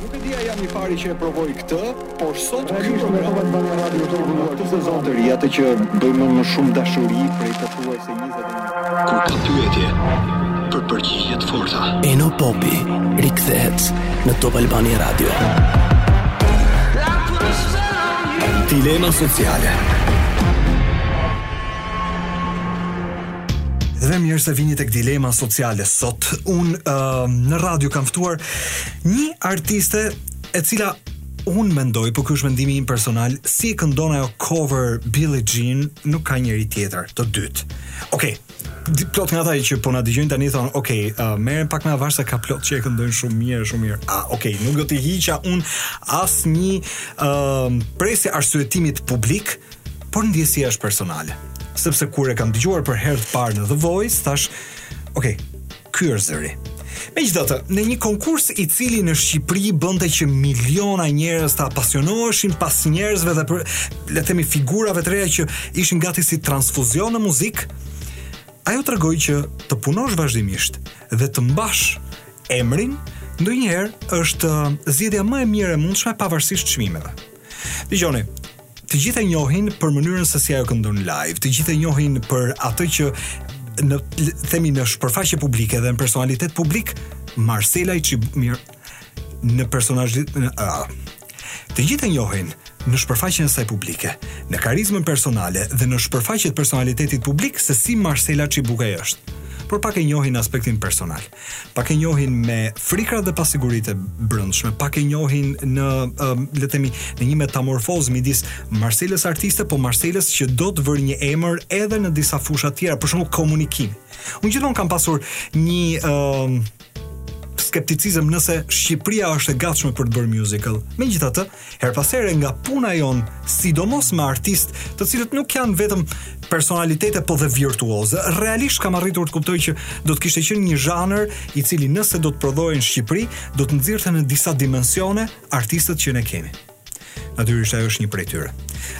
Nuk e di a jam i pari që e provoj këtë, por sot ky program do të bëjë radio të sezonit të ri, atë që bëjmë me shumë dashuri prej thuajse 21. Kur ka pyetje për përgjigje të forta. Eno Popi rikthehet në Top Albania Radio. Dilema sociale. Dhe mirë se vini tek dilema sociale sot. Unë uh, në radio kam ftuar një artiste e cila unë mendoj, po ky është mendimi im personal, si e këndon ajo cover Billie Jean, nuk ka njeri tjetër, të dytë. Okej. Okay. Plot nga ata që po na dëgjojnë tani thonë, "Ok, uh, merre pak më avash se ka plot që e këndojnë shumë mirë, shumë mirë." Ah, ok, nuk do të hiqja unë asnjë uh, presje arsyetimit publik, Por ndjesia është personale, sepse kur e kam dëgjuar për herë të parë në The Voice, thashë, ok, ky është zëri. Megjithatë, në një konkurs i cili në Shqipëri bënte që miliona njerëz të apasionoheshin pas njerëzve dhe për, le të themi, figurave të reja që ishin gati si transfuzion në muzikë, ajo tregoi që të punosh vazhdimisht dhe të mbash emrin, ndonjëherë është zgjedhja më e mirë e mundshme pavarësisht çmimeve. Dëgjoni, të gjithë e njohin për mënyrën se si ajo këndon live, të gjithë e njohin për atë që ne themi në shpërfaqje publike dhe në personalitet publik Marsela Çibukaj në personazhin në uh, të gjithë e njohin në shpërfaqjen e saj publike, në karizmën personale dhe në shpërfaqjet e personalitetit publik se si Marsela Çibukaj është por pak e njohin aspektin personal. Pak e njohin me frikërat dhe pasiguritë e brendshme, pak e njohin në le të themi në një metamorfozë midis Marselës artiste, po Marselës që do të vërë një emër edhe në disa fusha të tjera, për shembull komunikimi. Unë gjithmonë kam pasur një uh, skepticizëm nëse Shqipëria është e gatshme për të bërë musical. Megjithatë, Herë pas here nga puna jonë, sidomos me artistë, të cilët nuk janë vetëm personalitete po dhe virtuoze, realisht kam arritur të kuptoj që do të kishte qenë një zhanër i cili nëse do të prodhohej në Shqipëri, do të nxirrte në disa dimensione artistët që ne kemi. Natyrisht ajo është një prej tyre.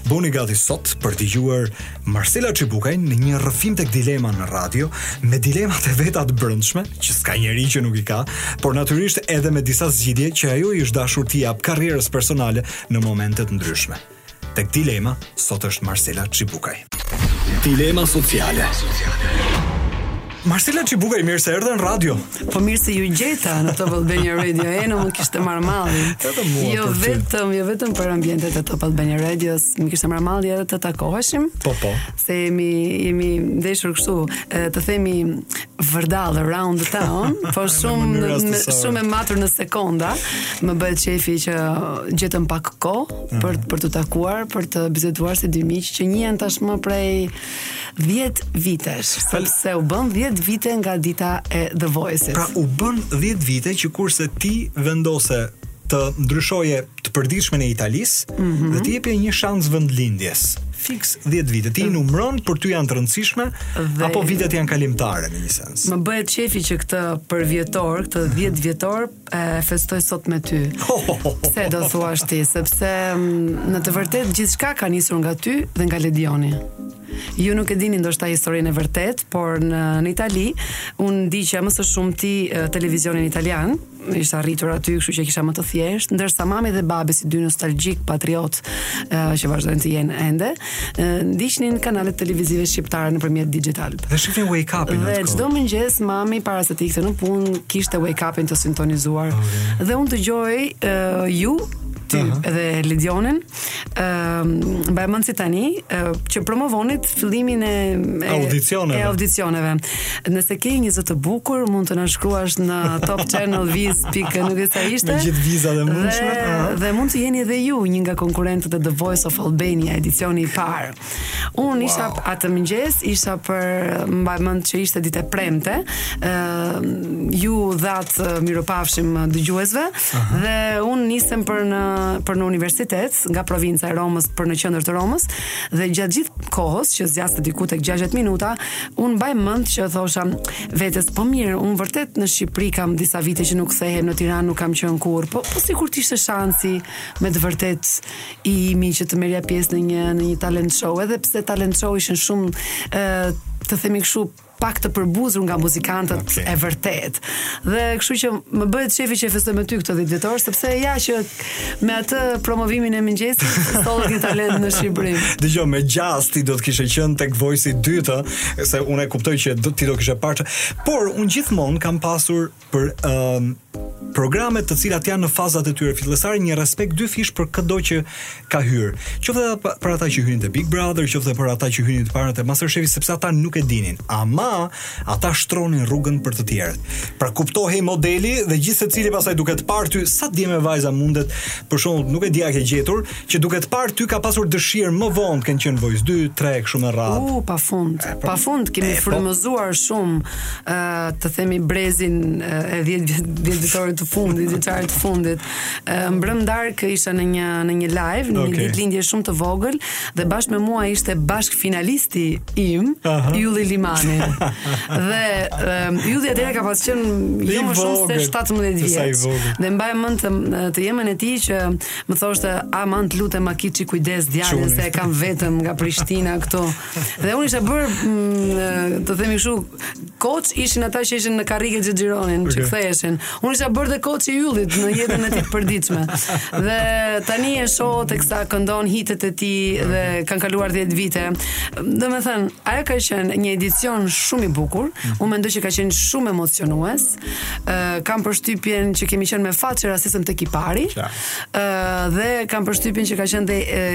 Bëhuni gati sot për të dëgjuar Marsela Çibukaj në një rrëfim tek dilema në radio, me dilemat e veta të brendshme, që s'ka njeri që nuk i ka, por natyrisht edhe me disa zgjidhje që ajo i është dashur t'i japë karrierës personale në momente të ndryshme. Tek dilema sot është Marsela Çibukaj. Dilema sociale. Marsela Çibukaj, mirë se erdhe në radio. Po mirë se ju gjeta në Top Albania Radio. E më kishte marrë malli. Edhe mua. Jo vetëm, jo vetëm për ambientet e Top Albania Radio, më kishte marrë malli edhe të takoheshim. Po po. Se jemi jemi ndeshur kështu, të themi vërdall around the town, po shumë shumë e matur në sekonda. Më bëhet qefi që gjetëm pak kohë për mhm. për t'u takuar, për të biseduar si dy miq që njihen tashmë prej 10 vitesh, sepse u bënë 10 vite nga dita e The Voice-it. Pra u bënë 10 vite që kur se ti vendose të ndryshoje të përditshmen e Italisë mm -hmm. dhe t'i jepje një shans vendlindjes. Fiks 10 vite. Ti i numëron, për ty janë të rëndësishme dhe... apo vitet janë kalimtare në një sens. Më bëhet qefi që këtë përvjetor, këtë 10 vjetor e festoj sot me ty. Pse do thuash ti, sepse mm, në të vërtetë gjithçka ka nisur nga ty dhe nga Ledioni. Ju nuk e dini ndoshta historinë e vërtetë, por në, në Itali unë ndiqja më së shumti e, televizionin italian, isha rritur aty, kështu që kisha më të thjeshtë, ndërsa mami dhe babi si dy nostalgjikë patriotë e, që vazhdojnë të jenë ende, Ndiqnin kanalet televizive shqiptare nëpërmjet Digitalb. Dhe shikonte Wake Up në atë. Çdo mëngjes mami para se të ikte në punë kishte Wake Up-in të sintonizuar. Okay. Dhe unë dëgjoj uh, ju ty uh -huh. dhe Ledionin, ë uh, mbaj mend si tani uh, që promovonit fillimin e, e audicioneve e audicioneve Nëse ke një zë të bukur, mund të na shkruash në Top Channel vizë pikë, nuk e di sa ishte. Me gjithë vizat e mundshme. Dhe, uh. dhe mund të jeni edhe ju një nga konkurrentët e The Voice of Albania edicioni i parë. Unë wow. isha atë mëngjes, isha për mbaj mend që ishte ditë e premte. ë uh, ju u thatë mirupafshim dëgjuesve uh -huh. dhe unë nisem për në për në universitet nga provinca e Romës për në qendër të Romës dhe gjatë gjithë kohës që zgjaste diku tek 60 minuta Unë mbaj mend që i thosha vetes, po mirë, unë vërtet në Shqipëri kam disa vite që nuk kthehem në Tiranë, nuk kam qenë kurrë, po po sikur të ishte shansi me të vërtet i imi që të merrja pjesë në një në një talent show, edhe pse talent show-t ishin shumë ë të themi kështu pak të përbuzur nga muzikantët okay. e vërtetë. Dhe kështu që më bëhet qefi që e festoj me ty këtë 10 vjetor sepse ja që Me atë promovimin e mëngjesit, sollët një talent në Shqipëri. Dëgjo, me gjasë ti do të kishe qenë tek Voice i dytë, se unë e kuptoj që do ti do kishe parë. Por unë gjithmonë kam pasur për ë um, programet të cilat janë në fazat e tyre fillestare një respekt dyfish për këdo që ka hyrë. Qoftë edhe për ata që hynë te Big Brother, qoftë edhe për ata që hynë të parët te MasterChef, sepse ata nuk e dinin. Ama Ata shtronin rrugën për të tjerët. Pra kuptohej modeli dhe gjithë secili pastaj duke të parë ty sa djem e vajza mundet, për shembull, nuk e di a ke gjetur, që duke të parë ty ka pasur dëshirë më vonë kanë qenë Voice 2, 3 kështu me radhë. U, pa fund. Po. Pa fund kemi po. frymëzuar shumë ë të themi brezin e 10 10 vjeçarit të fundit, vjeçarit të fundit. Mbrëm darkë isha në një në një live, në një okay. ditëlindje shumë të vogël dhe bashkë me mua ishte bashkëfinalisti im, uh -huh. Ylli Limani. dhe um, Ylli atëherë ka pas qenë jo më shumë se 17 vjeç. Dhe mbaj mend të, të ëmën e tij që më thoshte, "Aman të lutem ma ki kujdes djalin se e kam vetëm nga Prishtina këtu." Dhe unë isha bërë mm, të themi kështu Koç ishin ata që ishin në karrige që xhironin, që ktheheshin. Unë isha bërë dhe koç i Yllit në jetën e tij të përditshme. Dhe tani e shoh teksa këndon hitet e tij dhe kanë kaluar 10 vite. Domethënë, ai ka qenë një edicion shumë i bukur. Unë mendoj që ka qenë shumë emocionues. Ë kam përshtypjen që kemi qenë me fat që rastisëm tek i pari. Ë dhe kam përshtypjen që ka qenë dhe e,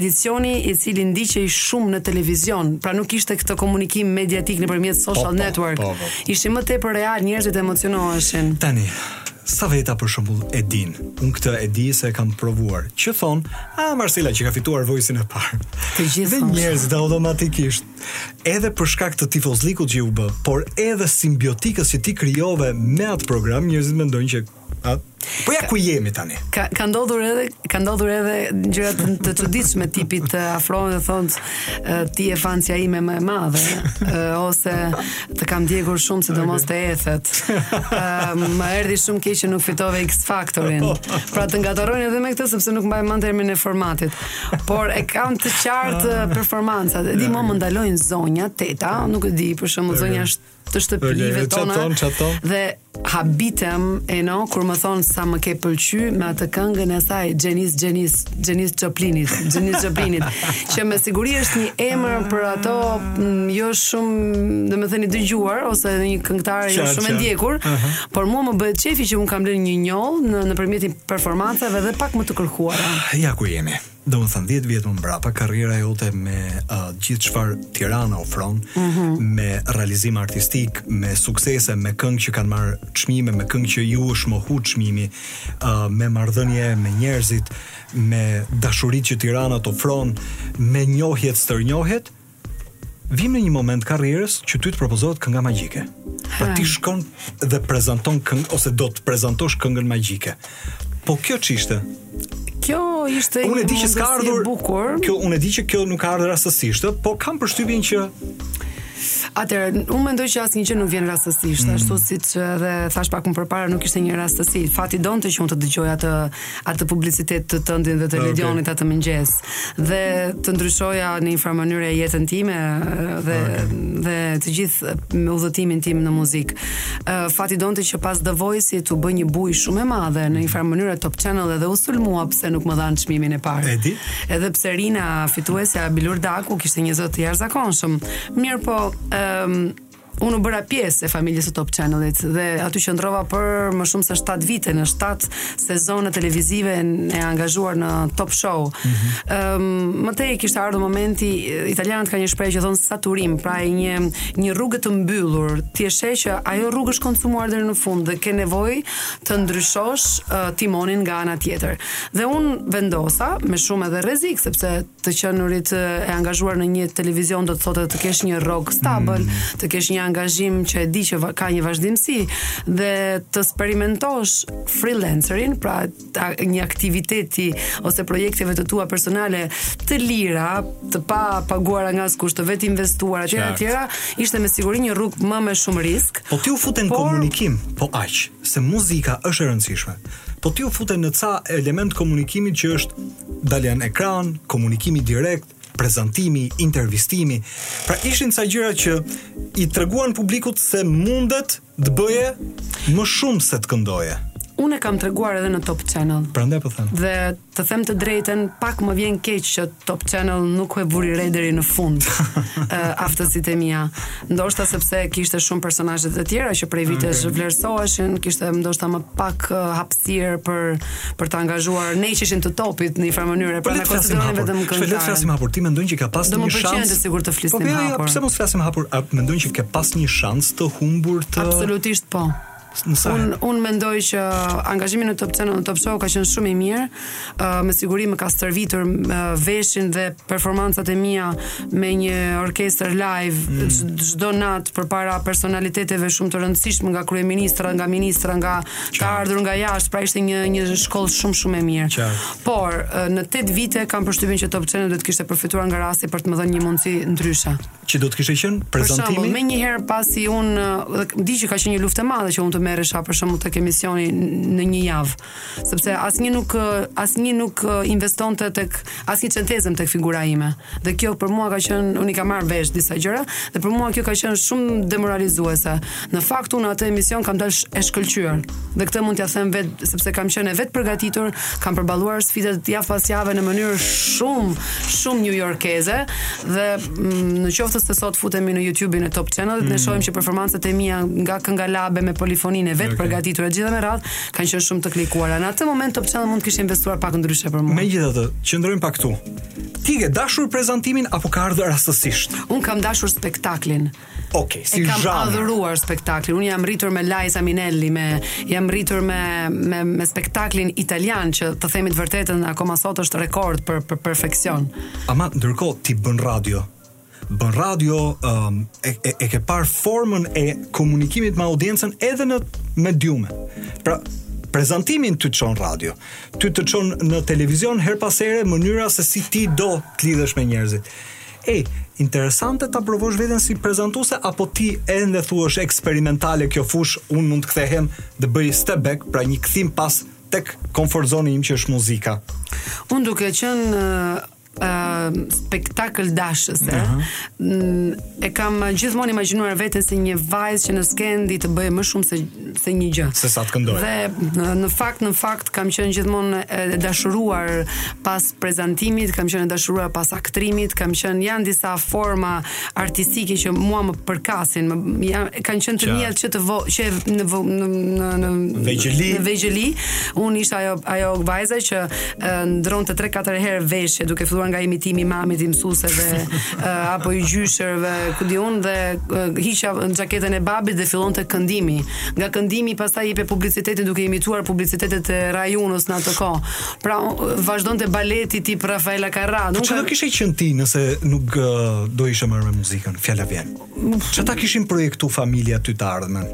edicioni i cili ndiqej shumë në televizion, pra nuk ishte ky komunikim mediatik nëpërmjet social po, network. Po, po. Ishte më tepër real, njerëzit emocionoheshin. Tani, sa veta për shembull e din. Unë këtë e di se e kam provuar. Që thonë, a Marsela që ka fituar Voice-in e parë. Të gjithë dhe njerëzit automatikisht Edhe për shkak të tifozlikut që u bë, por edhe simbiotikës që ti krijove me atë program, njerëzit mendojnë që A? Po ja ku jemi tani. Ka ka ndodhur edhe ka ndodhur edhe gjëra të, të çuditshme tipi të afrohen dhe thonë ti je fansja ime më e madhe ose të kam ndjekur shumë sidomos te Ethet. Më erdhi shumë keq që nuk fitove X Factorin. Pra të ngatërrojnë edhe me këtë sepse nuk mbajnë mend termin e formatit. Por e kam të qartë ah. performancat. E di, më më ndalojnë zonja, teta, nuk e di, për shembull zonjat e shtëpive okay, tona. tona, tona. Dhe habitem, e no, kur më thonë sa më ke pëlqy me atë këngën e saj, Janis, Janis, Janis Joplinit, Janis Joplinit, që me siguri është një emër për ato mm, jo shumë, domethënë i dëgjuar, ose një këngëtare jo shumë e ndjekur, uh -huh. por mua më bëhet qejfi që unë kam lënë një njollë në, në përmjet performancave dhe pak më të kërkuara. Ja ku jemi. Domethënë 10 vjet më mbrapa karriera jote me uh, gjithë çfarë Tirana ofron, mm -hmm. me realizim artistik, me suksese, me këngë që kanë marrë çmime, me këngë që ju është mohu çmimi, uh, me marrëdhënie me njerëzit, me dashuritë që Tirana të ofron, me njohjet stërnjohjet, Vijmë në një moment të karrierës që ty të propozohet kënga magjike. Po ti shkon dhe prezanton këngë ose do të prezantosh këngën magjike. Po kjo ç'ishte? Kjo ishte unë e di që s'ka ardhur bukur. Kjo unë e di që kjo nuk ka ardhur rastësisht, po kam përshtypjen që Atëherë, unë mendoj që asnjë gjë nuk vjen rastësisht, mm. ashtu siç edhe thashë pak më përpara, nuk ishte një rastësi. Fati donte që unë të dëgjoja atë atë publicitet të tëndin dhe të okay. Ledionit atë mëngjes dhe të ndryshoja në një farë mënyre jetën time dhe okay. dhe të gjithë udhëtimin tim në muzikë. Uh, fati donte që pas The Voice të bëhej një bujë shumë e madhe në një farë mënyre Top Channel edhe u sulmua pse nuk më dhanë çmimin e parë. Edi? Edhe pse Rina fituesja Bilurdagu kishte një zë të jashtëzakonshëm. Mirëpo, ëm um, Unë u bëra pjesë e familjes së Top Channelit dhe aty qëndrova për më shumë se 7 vite në 7 sezone televizive e angazhuar në Top Show. Ëm mm -hmm. um, më tej kishte ardhur momenti italianët kanë një shprehje që thonë saturim, pra një një rrugë të mbyllur. Ti e sheh që ajo rrugë është konsumuar deri në fund dhe ke nevojë të ndryshosh uh, timonin nga ana tjetër. Dhe unë vendosa me shumë edhe rrezik sepse të qenurit e angazhuar në një televizion do të thotë të kesh një rrogë stabël, mm. të kesh një angazhim që e di që ka një vazhdimësi dhe të eksperimentosh freelancerin, pra ta, një aktiviteti ose projekteve të tua personale të lira, të papaguara nga askush, të vetinvestuara etj etj, ishte me siguri një rrugë më me shumë risk. Po ti u fute në por... komunikim, po aq, se muzika është e rëndësishme. Po ti u fute në ca elemente komunikimi që është Dalja në ekran, komunikimi direkt, prezantimi, intervistimi. Pra ishin ca gjëra që i treguan publikut se mundje të bëje më shumë se të këndoje. Unë e kam treguar edhe në Top Channel. Prandaj po them. Dhe të them të drejtën, pak më vjen keq që Top Channel nuk i vuri re deri në fund. uh, aftësitë e mia. Ndoshta sepse kishte shumë personazhe të tjera që prej vitesh okay. vlerësoheshin, kishte ndoshta më pak uh, hapësirë për për të angazhuar ne që ishim të Topit në një farë mënyre, pra na konsideronin vetëm këngëtarë. Le të flasim hapur, ti mendon që ka pas një shans? Po më pëlqen sigurisht të flasim po, hapur. Po pse mos flasim hapur? A mendon që ka pas një shans të humbur? Absolutisht po. Unë unë mendoj që angazhimi në Top Channel në Top Show ka qenë shumë i mirë. Ë uh, me siguri më ka stërvitur uh, veshin dhe performancat e mia me një orkestër live mm. çdo mm. natë përpara personaliteteve shumë të rëndësishme nga kryeministra, nga ministra, nga Qa. të ardhur nga jashtë, pra ishte një një shkollë shumë shumë e mirë. Qa. Por uh, në 8 vite kam përshtypjen që Top Channel do të kishte përfituar nga rasti për të më dhënë një mundësi ndryshe. që do të kishte qenë prezantimi. Për shembull, menjëherë pasi un dij që ka qenë një luftë e madhe që un të merresha për shembull tek emisioni në një javë, sepse asnjë nuk asnjë nuk investonte tek asnjë centezëm tek figura ime. Dhe kjo për mua ka qenë unë i kam marr vesh disa gjëra dhe për mua kjo ka qenë shumë demoralizuese. Në fakt unë atë emision kam dalë e shkëlqyer. Dhe këtë mund t'ja them vetë sepse kam qenë vetëpërgatitur, kam përballuar sfidat javë pas jave në mënyrë shumë, shumë New Yorkeze dhe mm, në qoftë se sot futemi në YouTube-in e Top Channel dhe mm. ne shohim që performancat e mia nga kënga labe me polifoninë vetë okay. përgatitur e gjitha me radh kanë qenë shumë të klikuara. Në atë moment Top Channel mund të kishte investuar pak ndryshe për mua. Megjithatë, qëndrojmë pak këtu. Ti ke dashur prezantimin apo ka ardhur rastësisht? Un kam dashur spektaklin. Ok, si e kam zhanë. adhuruar spektaklin. Unë jam rritur me Liza Minelli, me jam rritur me me me spektaklin italian që të themi të vërtetën akoma sot është rekord për për perfeksion. Ama ndërkohë ti bën radio. Bën radio um, e, e, e ke parë formën e komunikimit me audiencën edhe në mediume. Pra prezantimi ty të çon radio, ty të çon në televizion her pas here mënyra se si ti do të lidhesh me njerëzit. E interesante ta provosh veten si prezantuese apo ti ende thua është eksperimentale kjo fushë, unë mund të kthehem të bëj step back, pra një kthim pas tek comfort zone im që është muzika. Unë duke qenë uh, uh, spektakël dashëse, uh -huh. Mm, e kam gjithmonë imagjinuar veten si një vajzë që në skenë di të bëjë më shumë se se një gjë. Se sa të këndoj. Dhe në fakt në fakt kam qenë gjithmonë e dashuruar pas prezantimit, kam qenë e dashuruar pas aktrimit, kam qenë janë disa forma artistike që mua më përkasin, më ja, kanë qenë të mia që të vo, që në në në në vegjëli. Në vegjëli, unë isha ajo ajo vajza që ndronte tre katër herë veshje duke filluar nga imitimi i mamit i mësuesve apo i gjyshërve ku di un dhe hiqja xhaketën e babit dhe fillonte këndimi nga këndimi pastaj jepe publicitetin duke imituar publicitetet e radiove në atë kohë pra vazhdonte baleti tip Rafaela Carrà po nuk do kishe qen ti nëse nuk do ishe marrë me muzikën fjala vjen Ça ta kishin projektu familja ty të ardhmen?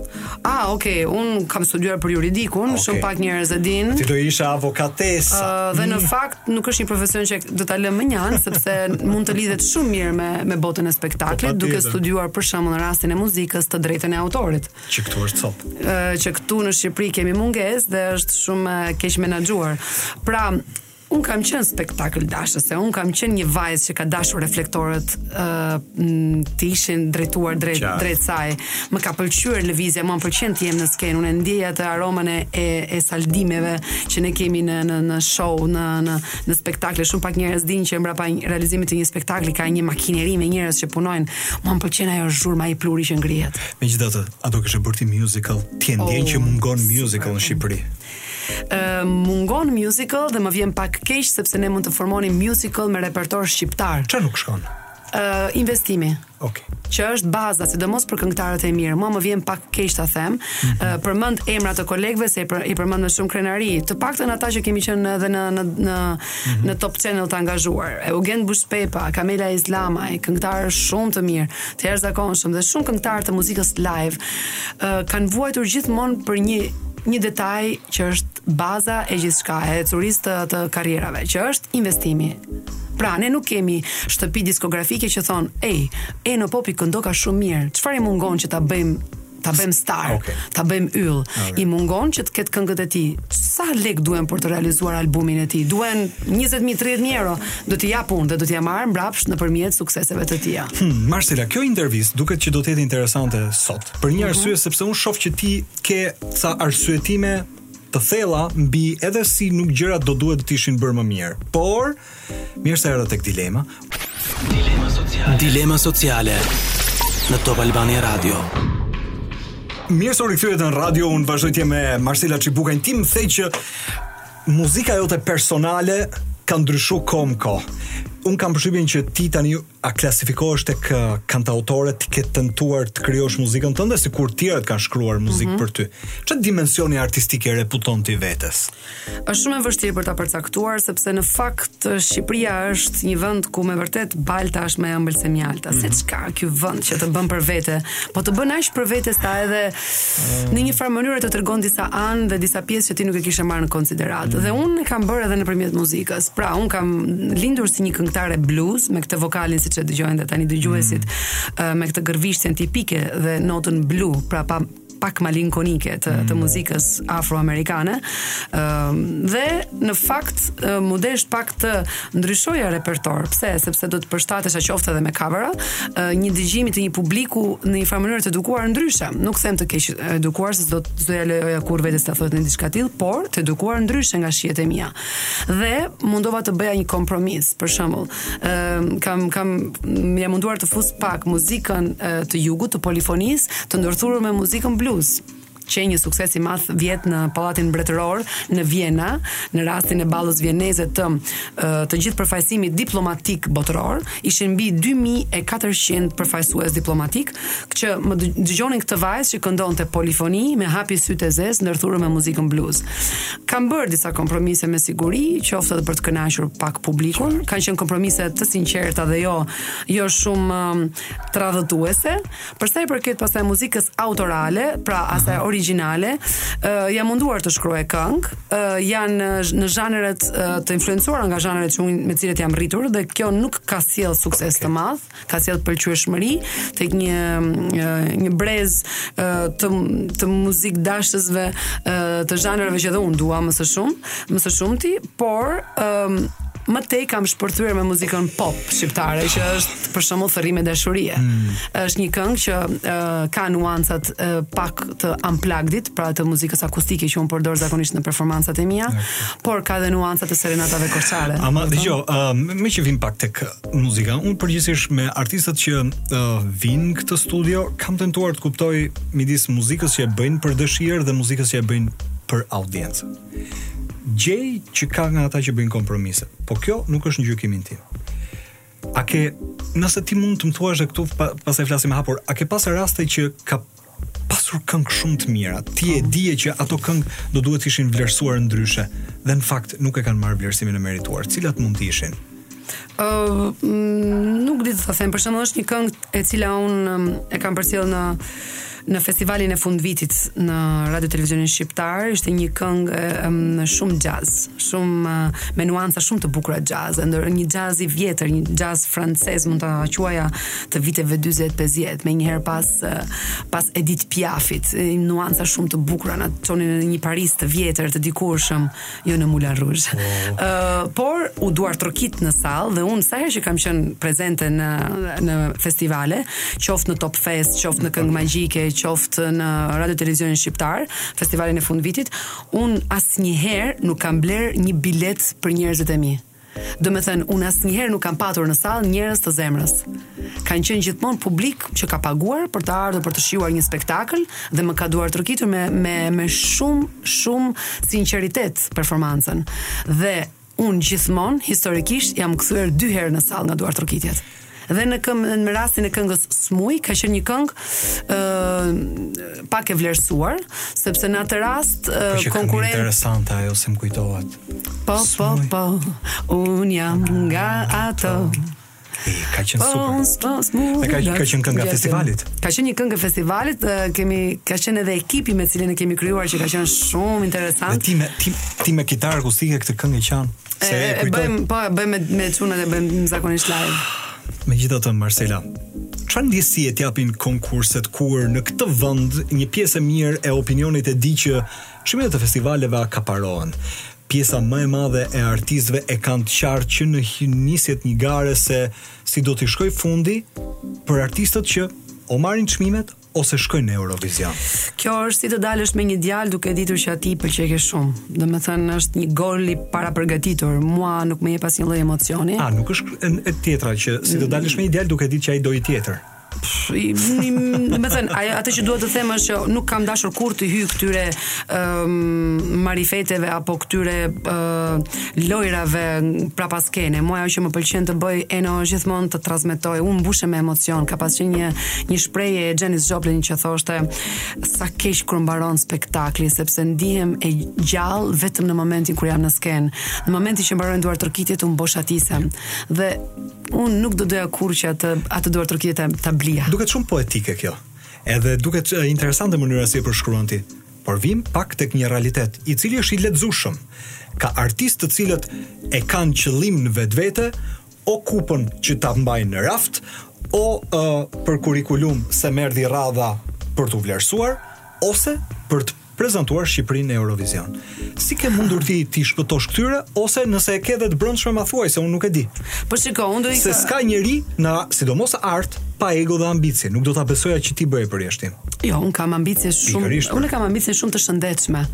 Ah, ok, unë kam studuar për juridik un, okay. shumë pak njerëz e din. Ti do ishe avokate. Uh, dhe në fakt nuk është një profesion që do ta lë mënjanë sepse mund të lidhet shumë mirë me me botën e spektaklit, po, duke studiuar për shembull në rastin e muzikës të drejtën e autorit. Që këtu është sot. Uh, që këtu në Shqipëri kemi mungesë dhe është shumë keq menaxhuar. Pra, Unë kam qenë spektakëldashëse, unë kam qenë një vajzë që ka dashur reflektorët uh, të ishin drejtuar drejt, drejt saj. Më ka pëlqyer lëvizja, më pëlqen të jem në skenë, unë ndjej atë aromën e, e, e saldimeve që ne kemi në, në, në show, në, në, në spektakle. Shumë pak njerëz dinë që mbrapa realizimit të një spektakli ka një makineri me njerëz që punojnë. Më pëlqen ajo zhurma e pluhuri që ngrihet. Megjithatë, a do kishe bërë ti musical? Ti ndjen oh, që mungon musical në Shqipëri? mungon musical dhe më vjen pak keq sepse ne mund të formonim musical me repertor shqiptar. Çfarë nuk shkon? uh, investimi. Okay. Që është baza, sidomos për këngëtarët e mirë. Mua më vjen pak keq ta them, mm -hmm. uh, përmend emra të kolegëve se po i përmend me shumë krenari. Të paktën ata që kemi qenë edhe në në në, mm -hmm. në Top Channel të angazhuar. Eugent Bushpepa, Kamela Islamaj, këngëtarë shumë të mirë, të jashtëzakonshëm dhe shumë këngëtarë të muzikës live. kanë vuajtur gjithmonë për një një detaj që është baza e gjithçka, e ecurisë të, të karrierave, që është investimi. Pra, ne nuk kemi shtëpi diskografike që thonë, "Ej, Eno Popi këndoka shumë mirë. Çfarë i mungon që ta bëjmë ta bëjmë star, okay. ta bëjmë yll. Okay. I mungon që të ketë këngët e tij. Sa lek duhen për të realizuar albumin e tij? Duhen 20.000, 30.000 euro. Do t'i jap unë dhe do t'ia marr mbrapsht nëpërmjet sukseseve të tija. Hm, Marsela, kjo intervistë duket që do të jetë interesante sot. Për një mhm. arsye mm -hmm. sepse unë shoh që ti ke ca arsyetime të thella mbi edhe si nuk gjërat do duhet të ishin bërë më mirë. Por, mirë se erdhët tek dilema. Dilema sociale. Dilema sociale në Top Albania Radio. Mirë se u rikthyet në radio, unë vazhdoj të jem me Marsela Çibukajn. Ti më the që Muzika jote personale ka ndryshu kohë më kohë. Unë kam përshtypjen që ti tani a klasifikohesh tek kantautore, ti ke tentuar të krijosh muzikën tënde, sikur tjerët kanë shkruar muzikë mm -hmm. për ty. Ça dimensioni artistik i reputon ti vetes? është shumë e vështirë për ta përcaktuar, sepse në fakt Shqipëria është një vend ku me vërtet balta është më e ëmbël se mjalta. Mm -hmm. Se ç'ka mhm. ky vend që të bën për vete, po të bën aq për vete sa edhe në një farë mënyre të tregon disa anë dhe disa pjesë që ti nuk e kishe marrë në konsideratë. Dhe unë e kam bërë edhe nëpërmjet muzikës. Pra, unë kam lindur si një këngëtare blues me këtë vokalin siç e dëgjojnë dhe tani dëgjuesit mm. me këtë gërvishtjen tipike dhe notën blu, pra pa pak malinkonike të, të mm. muzikës afroamerikane. Ëm dhe në fakt m'u desh pak të ndryshoja repertor. Pse? Sepse do të përshtatesha qoftë edhe me cover-a, një dëgjimi të një publiku në një farë mënyrë të edukuar ndryshe. Nuk them të keqedukuar se s'do t'ia lejoja kurrë vetes ta thoja një diçka të tillë, por të edukuar ndryshe nga shijet e mia. Dhe u mundova të bëja një kompromis, për shembull, ë kam kam më jam munduar të fus pak muzikën të jugut, të polifonisë, të ndërthurur me muzikën blues. qe një sukses i madh vjet në Pallatin Mbretëror në Vjena, në rastin e ballos vjeneze të të gjithë përfaqësimit diplomatik botëror, ishin mbi 2400 përfaqësues diplomatikë, që më dëgjonin këtë vajzë që këndonte polifoni me hapi sytë e zez ndërthurur me muzikën blues. Kam bërë disa kompromise me siguri, qoftë edhe për të kënaqur pak publikun, kanë qenë kompromise të sinqerta dhe jo jo shumë tradhëtuese, Për sa i përket pastaj muzikës autorale, pra asaj mhm. origjinale, uh, jam munduar të shkruaj këngë, uh, janë në zhanret uh, të influencuara nga zhanret që unë me të cilat jam rritur dhe kjo nuk ka sjell sukses okay. të madh, ka sjell pëlqyeshmëri tek një uh, një brez uh, të të muzikëdashësve uh, të zhanreve që dhe unë dua më së shumë, më së shumti, Por, ëm më tej kam shpërthyer me muzikën pop shqiptare që është për shembull thërrime dashurie. Mm. Është një këngë që uh, ka nuancat uh, pak të unpluggedit, pra të muzikës akustike që un përdor zakonisht në performancat e mia, por ka dhe nuanca të serenatave korçare. Ama dëgjo, uh, meqë vijmë pak tek muzika, un përgjithësisht me artistët që uh, vijnë këtu në studio kam tentuar të kuptoj midis muzikës që e bëjnë për dëshirë dhe muzikës që e bëjnë për audiencën. Gjej që ka nga ata që bëjnë kompromise. Po kjo nuk është në gjykimin tim. A ke, nëse ti mund të më thuash dhe këtu pastaj flasim hapur, a ke pas raste që ka pasur këngë shumë të mira. Ti e dije që ato këngë do duhet të ishin vlerësuar ndryshe dhe në fakt nuk e kanë marrë vlerësimin e merituar. Cilat mund të ishin? Ë uh, nuk di të ta them, për shembull është një këngë e cila un e kam përcjell në në festivalin e fundvitit në Radio Televizionin Shqiptar, ishte një këngë shumë jazz, shumë me nuanca shumë të bukura jazz, ndër një jazz i vjetër, një jazz francez mund ta quaja të viteve 40-50, me një herë pas pas Edith Piafit, nuanca shumë të bukura na çonin në një Paris të vjetër të dikurshëm. jo në Moulin Rouge. Ëh, oh. uh, por u duartrokit në sallë dhe un sa herë që kam qenë prezente në në festivale, qoftë në Top Fest, qoftë në Kënga Magjike, qoftë në Radio Televizionin Shqiptar, festivalin e fundvitit, un asnjëherë nuk kam bler një biletë për njerëzit e mi. Domethënë, unë asnjëherë nuk kam patur në sallë njerëz të zemrës. Kanë qenë gjithmonë publik që ka paguar për të ardhur për të shijuar një spektakël dhe më ka duartrokitur me me me shumë shumë sinqeritet performancën. Dhe unë gjithmonë historikisht jam kthyer dy herë në sallë nga duartrokitjet. Dhe në këngë në rastin e këngës S'muj ka qenë një këngë ë uh, pak e vlerësuar, sepse në atë rast uh, interesante ajo se më kujtohet. Po, po, po. Un jam nga ato. E, ka qenë po, super. Pons, po, pons, po, ka, ka qenë këngë festivalit. Ka qenë një këngë festivalit, kemi ka qenë edhe ekipi me cilin e kemi krijuar që ka qenë shumë interesant. Ti me ti, ti me kitarë akustike këtë këngë qan. Se e, e bëjmë, po e bëjmë me me çunat e bëjmë zakonisht live. Megjithatë Marcela, çfarë ndjesie të japin konkurset kur në këtë vend një pjesë e mirë e opinionit e di që çmimet e festivaleve akaparohen. Pjesa më e madhe e artistëve e kanë të qartë që në nisje të një gare se si do të shkojë fundi për artistët që o marrin çmimet ose shkojnë në Eurovision. Kjo është si të dalësh me një djalë duke e ditur që atij i pëlqen shumë. Domethënë është një gol i parapërgatitur. Mua nuk më jep asnjë lloj emocioni. A nuk është e tjetra që si të dalësh me një djalë duke e ditur që ai do një tjetër. Domethënë atë që dua të të them është që nuk kam dashur kurrë t'u hyj këtyre ëm um, marifeteve apo këtyre uh, lojrave prapa skene. Mua ajo që më pëlqen të bëj Eno është gjithmonë të transmetoj. Unë mbushem me emocion. Ka pas qenë një një shprehje e Janis Joplin që thoshte sa keq kur mbaron spektakli sepse ndihem e gjallë vetëm në momentin kur jam në skenë. Në momentin që mbarojnë duartrokitjet unë boshatisem. Dhe unë nuk do doja kurrë që atë atë duartrokitje ta, ta blija. Duket shumë poetike kjo. Edhe duket interesante mënyra si e përshkruan ti. Por vim pak tek një realitet, i cili është i lexueshëm. Ka artistë të cilët e kanë qëllim në vetvete, o kupën që ta mbajnë në raft, o uh, për kurikulum se më erdhi radha për t'u vlerësuar, ose për të prezantuar Shqipërinë në Eurovision. Si ke mundur ti t'i shpëtosh këtyre ose nëse e ke dhe të brendshme ma thuaj se unë nuk e di. Po shiko, unë do të Se s'ka njeri në sidomos art pa ego dhe ambicie, nuk do ta besoja që ti bëje përjashtim. Jo, unë kam ambicje shumë, po. unë kam ambicje shumë të shëndetshme.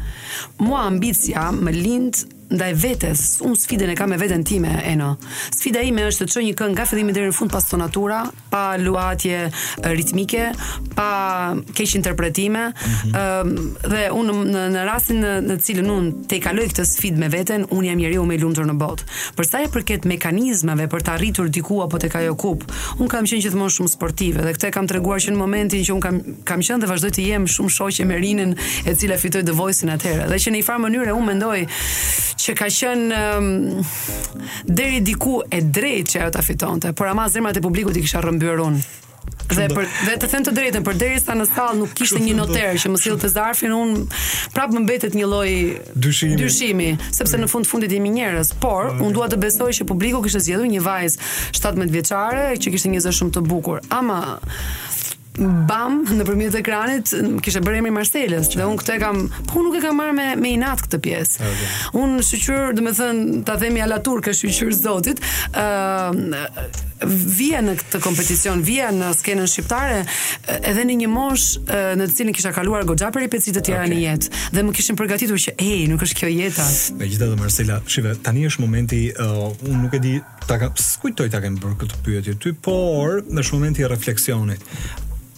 Mua ambicia më lind ndaj vetes. Unë sfidën e kam me veten time, Eno. Sfida ime është të çoj një këngë nga fillimi deri në fund pa stonatura, pa luatje ritmike, pa keqinterpretime. Mm -hmm. um, dhe unë në, në rastin në, në cilin unë e kaloj këtë sfidë me veten, unë jam njeriu më i lumtur në botë. Për sa i përket mekanizmave për të arritur diku apo tek ajo kupë, unë kam qenë gjithmonë shumë sportive dhe këtë e kam treguar që në momentin që unë kam kam qenë dhe vazhdoj të jem shumë shoqe me Rinën, e cila fitoi The Voice-in atëherë. Dhe që në një farë mënyre unë mendoj që ka qenë um, deri diku e drejtë që ajo ta fitonte, por ama zemrat e publikut i kisha rrëmbyer unë. Dhe për dhe të them të drejtën, përderisa në sallë nuk kishte një noter që më sillte zarfin, un prap më mbetet një lloj dyshimi. dyshimi, sepse në fund të fundit jemi njerëz, por un dua të besoj që publiku kishte zgjedhur një vajzë 17 vjeçare që kishte një zë shumë të bukur. Ama, ama nëpërmjet ekranit kishte bërë emrin Marselës dhe un këtë e kam po nuk e kam marrë me me inat këtë pjesë. Okay. Un shqyr, domethënë, ta themi allaturka, shqyr zotit, ë uh, vija në këtë kompeticion, vija në skenën shqiptare edhe në një moshë në të cilën kisha kaluar goxha peripeci të tjera okay. në jetë dhe më kishin përgatitur që ej, nuk është kjo jeta. Megjithatë Marsela, shiko, tani është momenti, uh, unë nuk e di, s'ta kujtoj ta kem bërë këtë pyetje ty, por është momenti i refleksionit.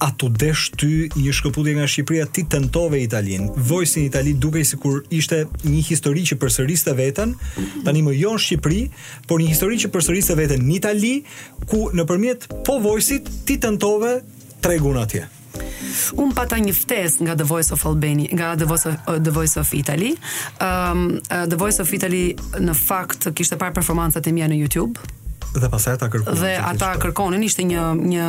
A tu desh ty një shkëputje nga Shqipëria ti tentove Italinë? Voice-i në Itali dukej sikur ishte një histori që përsëriste veten. Tani më jo në Shqipëri, por një histori që përsëriste veten në Itali, ku nëpërmjet po Voice-it ti tentove tregun atje. Un pata një ftesë nga The Voice of Albania, nga The Voice of, uh, The Voice of Italy. Um, uh, The Voice of Italy në fakt kishte parë performancat e mia në YouTube dhe pastaj ata kërkonin. Dhe ata kërkonin, ishte një një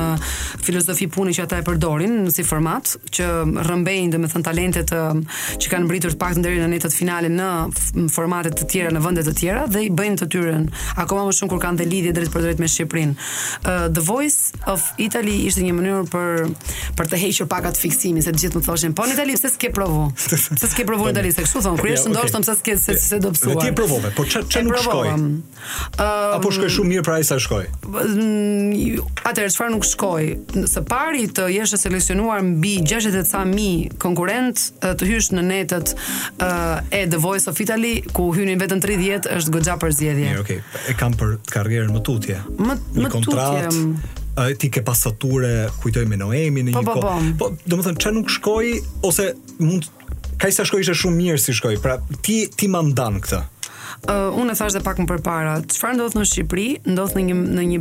filozofi pune që ata e përdorin si format, që rrëmbejnë domethënë talentet të, që kanë mbërritur të paktën deri në netët finale në formate të tjera, në vende të tjera dhe i bëjnë të tyren, akoma më shumë kur kanë dhe lidhje drejtpërdrejt me Shqipërinë. Uh, The Voice of Italy ishte një mënyrë për, për të hequr pak atë fiksimin, se të gjithë më thoshin, po në Itali pse s'ke provu, pse s'ke provu në Itali, se kështu thonë, kur është ndoshta, pse s'ke se, se do pësuar. Dhe ti e provove, po ça, ça nuk shkoi? Um, Apo shkoi shumë mirë pra aq sa shkoi. Atëherë çfarë nuk shkoi? Së pari të jesh e seleksionuar mbi 60 e ca mijë konkurrentë të hysh në netët uh, e The Voice of Italy ku hynin vetëm 30 është goxha përzgjedhje. Mirë, okay. E kam për karrierën më tutje. Më më tutje. A ti ke pasur ture, kujtoj me Noemi në po, një po, kohë. Po, po, po. domethënë çfarë nuk shkoi ose mund Kaq sa shkoi ishte shumë mirë si shkoi. Pra ti ti ma ndan këtë. Uh, unë e thash dhe pak më përpara, çfarë ndodh në Shqipëri, ndodh në një në një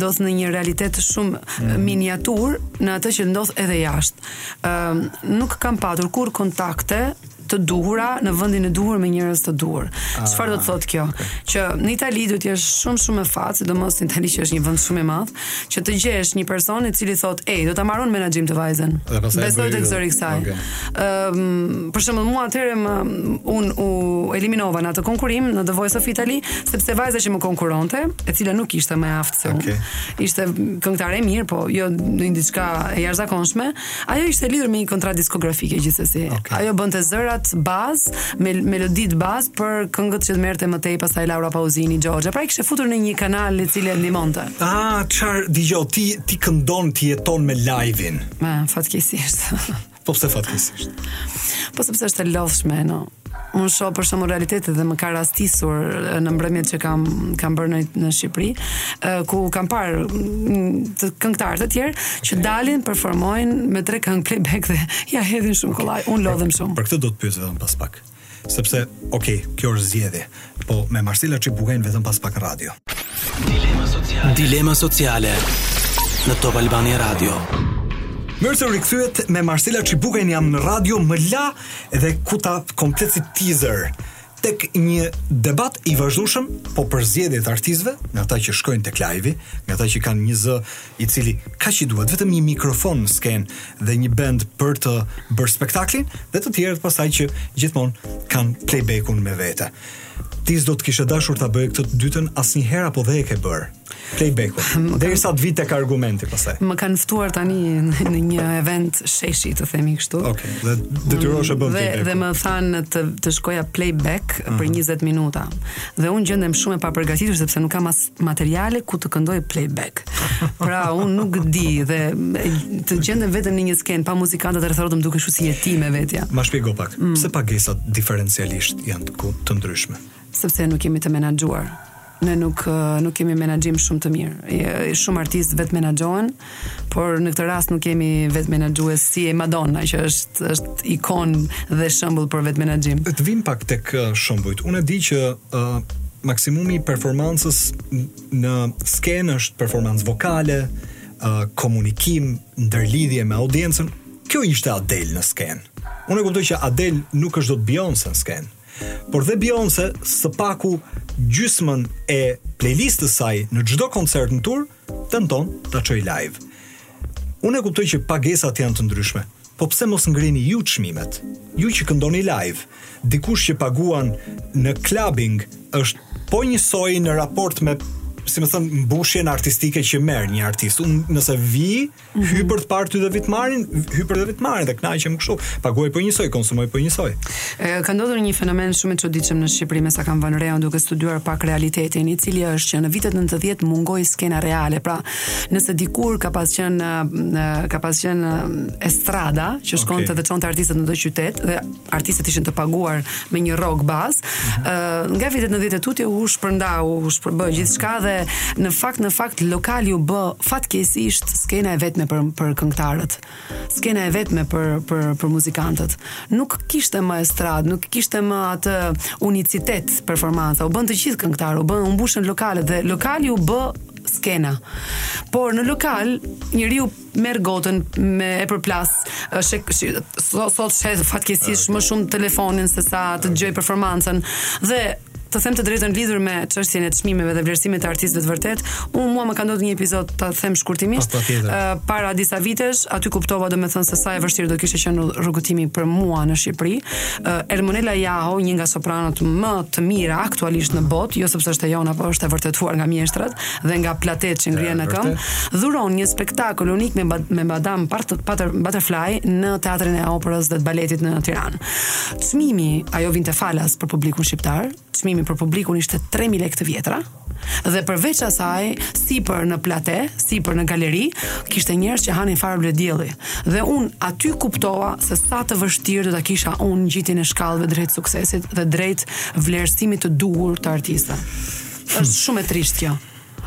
ndodh në një realitet shumë mm. miniaturë në atë që ndodh edhe jashtë. Ëm uh, nuk kam patur kurrë kontakte të duhura në vendin e duhur me njerëz të duhur. Ah. Çfarë do të thotë kjo? Që në Itali do të jesh shumë me fat, sidomos në Itali që është një vend shumë i madh, që të gjesh një person i cili thotë, "Ej, do ta marr në menaxhim këtë vajzën." Besoj tek zëri i kësaj. Ëm, okay. um, për shembull, mua atëherë më un u eliminova në atë konkurim në The Voice of Italy, sepse vajza që më konkuronte, e cila nuk ishte më e aftë se unë. Okay. Ishte këngëtare e mirë, po jo ndonjë diçka e jashtëzakonshme. Ajo ishte lidhur me një kontratë diskografike gjithsesi. Okay. Ajo bënte zërat bazë, me meloditë bazë për këngët që të merrte më tej pastaj Laura Pauzini, Xhorxha. Pra ishte futur në një kanal i cili e ndihmonte. Ah, çfar dëgjoj ti ti këndon ti jeton me lajvin. Ma, fatkeqësisht. po pse fatkeqësisht? Po sepse është e lodhshme, no. Unë shoh për shembull realitetet dhe më ka rastisur në mbrëmjet që kam kam bërë në, në Shqipëri, ku kam parë të këngëtarë të tjerë që dalin performojnë me tre këngë playback dhe ja hedhin shumë kollaj. Unë lodhem shumë. Për këtë do të pyes vetëm pas pak. Sepse, ok, kjo është zgjedhje. Po me Marsela Çibukajn vetëm pas pak radio. Dilema sociale. Dilema sociale në Top Albania Radio. Mirë se u rikthyet me Marsela Çibukajn jam në radio më la dhe ku ta komplet si teaser tek një debat i vazhdueshëm po për zgjedhjet e artistëve, nga ata që shkojnë tek live, nga ata që kanë një zë i cili kaq i duhet, vetëm një mikrofon në skenë dhe një band për të bërë spektaklin dhe të tjerët pastaj që gjithmonë kanë playbackun me vete. Ti s'do të kishe dashur ta bëje këtë të dytën asnjëherë apo dhe e ke bërë playbackun. Derisa të vijmë tek argumenti pastaj. Më kanë ftuar tani në një event sheshi, të themi kështu. Okej, okay. dhe detyrohesh të bësh playback. Dhe më thanë të të shkoja playback uh -huh. për 20 minuta. Dhe unë gjendem shumë e papërgatitur sepse nuk kam as materiale ku të këndoj playback. Pra unë nuk di dhe të gjendem vetëm në një skenë pa muzikantët rreth e rrotull më duket si jetime vetja. Ma shpjego pak, mm. pse pagesat diferencialisht janë të, të ndryshme? Sepse nuk jemi të menaxhuar. Ne nuk nuk kemi menaxhim shumë të mirë. Shumë artistë vetë menaxhohen. por në këtë rast nuk jemi vetë menaxhues si Madonna që është është ikon dhe shembull për vetë menaxhim. Të vim pak tek uh, shembujt. Unë e di që uh, maksimumi i performancës në skenë është performancë vokale, uh, komunikim, ndërlidhje me audiencën. Kjo ishte Adel në skenë. Unë e kuptoj që Adel nuk është dot Beyoncé në skenë. Por dhe Beyoncé së paku gjysmën e playlistës saj në çdo koncert në tur Tenton ta çoj live. Unë e kuptoj që pagesat janë të ndryshme, Po pse mos ngrini ju çmimet? Ju që këndoni live, dikush që paguan në clubbing është po njësoj në raport me si me thënë mbushjen artistike që merr një artist. Unë nëse vi Mm -hmm. Hyj për të parë ty dhe Vitmarin, hyj për dhe Vitmarin dhe kënaqem kështu. Paguaj po njësoj, konsumoj po njësoj. Ë ka ndodhur një fenomen shumë i çuditshëm në Shqipëri, me sa kam vënë re unë duke studiuar pak realitetin, i cili është që në vitet 90 mungoi skena reale. Pra, nëse dikur ka pas qen ka pas qen estrada që shkonte okay. dhe çonte artistët në çdo qytet dhe artistet ishin të paguar me një rrogë bazë. Ë mhm. uh, nga vitet 90 e tutje u shpërnda, u shpërbë gjithçka dhe në fakt në fakt lokali u bë fatkeqësisht skena e vetme për për këngëtarët. Skena e vetme për për për muzikantët. Nuk kishte më estradë, nuk kishte më atë unicitet performanca. U bënë të gjithë këngëtarë, u bënë u mbushën lokalet dhe lokali u bë skena. Por në lokal njeriu merr gotën me e përplas sheh sot fatkeqësisht më shumë telefonin se sa të dëgjojë performancën dhe të them të drejtën lidhur me çështjen e çmimeve dhe vlerësimit të artistëve të vërtetë, unë mua më ka ndodhur një episod ta them shkurtimisht, uh, para disa vitesh, aty kuptova domethënë se sa e vështirë do kishte qenë rrugëtimi për mua në Shqipëri. Uh, Ermonela Jaho, një nga sopranot më të mira aktualisht në botë, jo sepse është e jona, por është e vërtetuar nga mjeshtrat, dhe nga platetë që ngrihen në këmbë, dhuron një spektakël unik me me Madame Butterfly në Teatrin e Operës dhe të Baletit në Tiranë. Çmimi ajo vinte falas për publikun shqiptar, çmimi për publikun ishte 3000 lekë të vjetra. Dhe përveç asaj, sipër në plate, sipër në galeri, kishte njerëz që hanin fara luledielli. Dhe unë aty kuptova se sa të vështirë do ta kisha unë ngjitjen e shkallëve drejt suksesit dhe drejt vlerësimit të duhur të artistëve. Është shumë e trishtë kjo.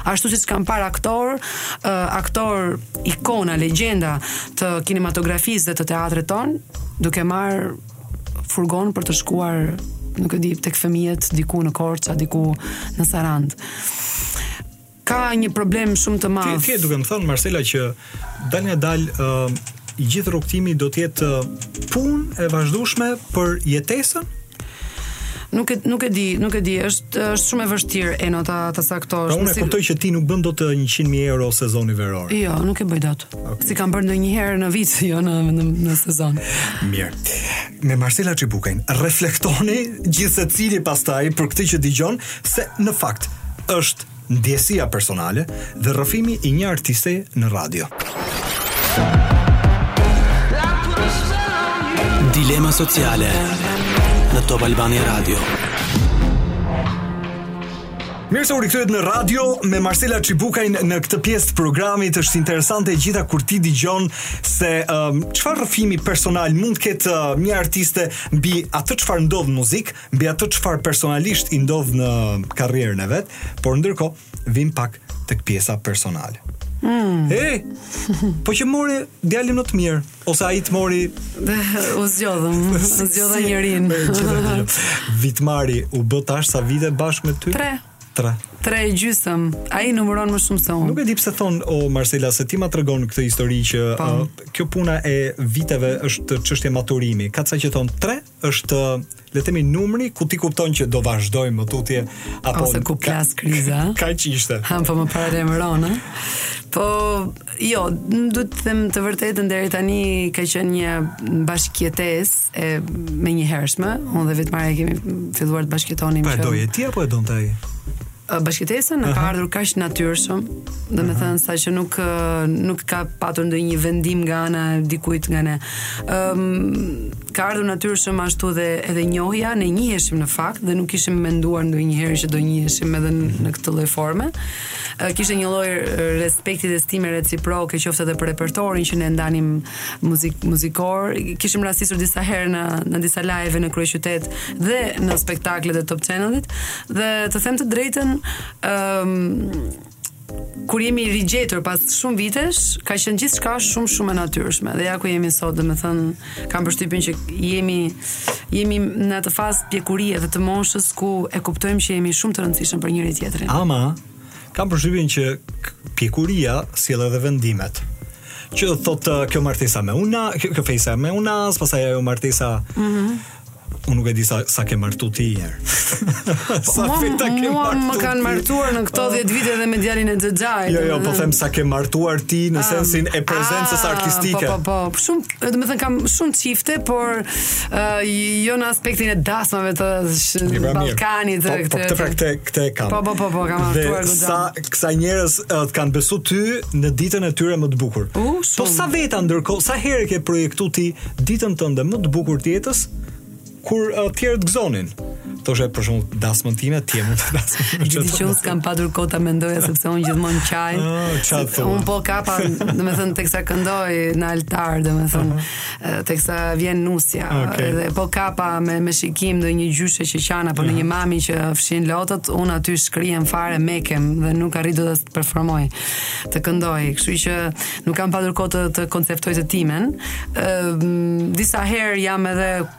Ashtu siç kam parë aktorë, uh, aktorë ikona, legjenda të kinematografisë dhe të teatrit tonë, duke marrë furgon për të shkuar, nuk e di, tek fëmijët diku në Korçë, diku në Sarandë. Ka një problem shumë të madh. Ti ti duke më thënë Marcela që Dalëngadalë ë i gjithë rrugëtimi do të jetë punë e vazhdueshme për jetesën Nuk e nuk e di, nuk e di, është është shumë e vështirë Eno ta ta saktosh. Pra unë e kuptoj që ti nuk bën dot 100.000 euro sezonin veror. Jo, nuk e bëj dot. Okay. S'i kam bërë ndonjëherë në vit, jo në në, në sezon. Mirë. Me Marcela Çibukajn, reflektoni gjithsecili pastaj për këtë që dëgjon se në fakt është Ndjesia personale dhe rrëfimi i një artiste në radio. Dilema sociale në Top Albania Radio. Mirë se u rikthyet në radio me Marcela Çibukajn në këtë pjesë të programit. Është interesante gjitha kur ti dëgjon se um, çfarë um, rrëfimi personal mund të ketë uh, një artiste mbi atë çfarë ndodh në muzikë, mbi atë çfarë personalisht i ndodh në karrierën e vet, por ndërkohë vijmë pak tek pjesa personale. Mm. E, po që mori djalin më të mirë, ose ai të mori... u zgjodhëm, u zgjodhëm njërin. Vitmari, u bë tashmë sa vite bashkë me ty? Tre. Tre. Tre e gjysëm, ai numëron më shumë se unë. Nuk e di pse thonë, o Marcela, se ti ma tregon këtë histori që po. uh, kjo puna e viteve është çështje maturimi. Ka ca që thonë tre, është le të themi numri ku ti kupton që do vazhdojmë më tutje apo ose ku plas kriza. Ka që ishte. Ha po më paralajmëron, ha. Po jo, dua të them të vërtetën deri tani ka qenë një bashkëjetesë e menjëhershme. Unë dhe Vitmari kemi filluar të bashkëjetonim. Po e doje ti apo e donte ai? bashkëjetesën, ka ardhur kaq natyrshëm, domethënë sa që nuk, nuk ka patur ndonjë vendim nga ana e dikujt nga ne. Um, ka ardhur natyrshëm ashtu dhe edhe njohja, ne njiheshim në fakt dhe nuk kishim menduar ndonjëherë që do njiheshim edhe në këtë lloj forme. Uh, kishte një lloj respekti dhe stime reciproke, qoftë edhe për repertorin që ne ndanim muzik muzikor kishim rastisur disa herë në në disa live në kryeqytet dhe në spektaklet e Top Channelit dhe të them të drejtën ëm um, kur jemi rigjetur pas shumë vitesh, ka qenë gjithçka shumë shumë e natyrshme. Dhe ja ku jemi sot, domethënë, kam përshtypjen që jemi jemi në atë fazë pjekurie dhe të moshës ku e kuptojmë që jemi shumë të rëndësishëm për njëri tjetrin. Ama, Kam përshtypjen që pjekuria sjell edhe vendimet. Që thot uh, kjo martesa me unazë, kjo, kjo fejesa me unazë, pastaj ajo martesa. Mhm. Mm Unë nuk e di sa sa ke martu ti herë. sa veta ke martu ti? Mua, mua më kanë martuar në këto 10 vite dhe me djalin e xhaxhait. Jo, jo, po domethënë. them sa ke martuar ti në sensin e prezencës Ah, artistike. Po, po, po. Shumë, do të thënë kam shumë çifte, por uh, jo në aspektin e dasmave të sh- Një pra mirë. Ballkanit Po, po këtë pra këtë këtë e kam. Po po po po, kam martuar goxha. Sa, kaq sa njerëz të kanë besu ty në ditën e tyre më të bukur. Uh, po sa veta ndërkohë, sa herë ke projektu ti ditën tënde më të bukur të jetës kur uh, tjerët gëzonin? thoshe për shembull dasmën time, timen dasmën. E di që s'kam patur kohë ta mendoja sepse un gjithmonë qaj. Ah, un po kapa, domethënë teksa këndoj në altar, domethënë. Uh -huh. teksa vjen nusja okay. dhe po kapa me me shikim ndonjë gjyshe që qan apo ndonjë mami që fshin lotët, un aty shkrihem fare mekem dhe nuk arrij dot as të performoj, të këndoj. Kështu që nuk kam patur kohë të, të konceptoj të timen. Ë disa herë jam edhe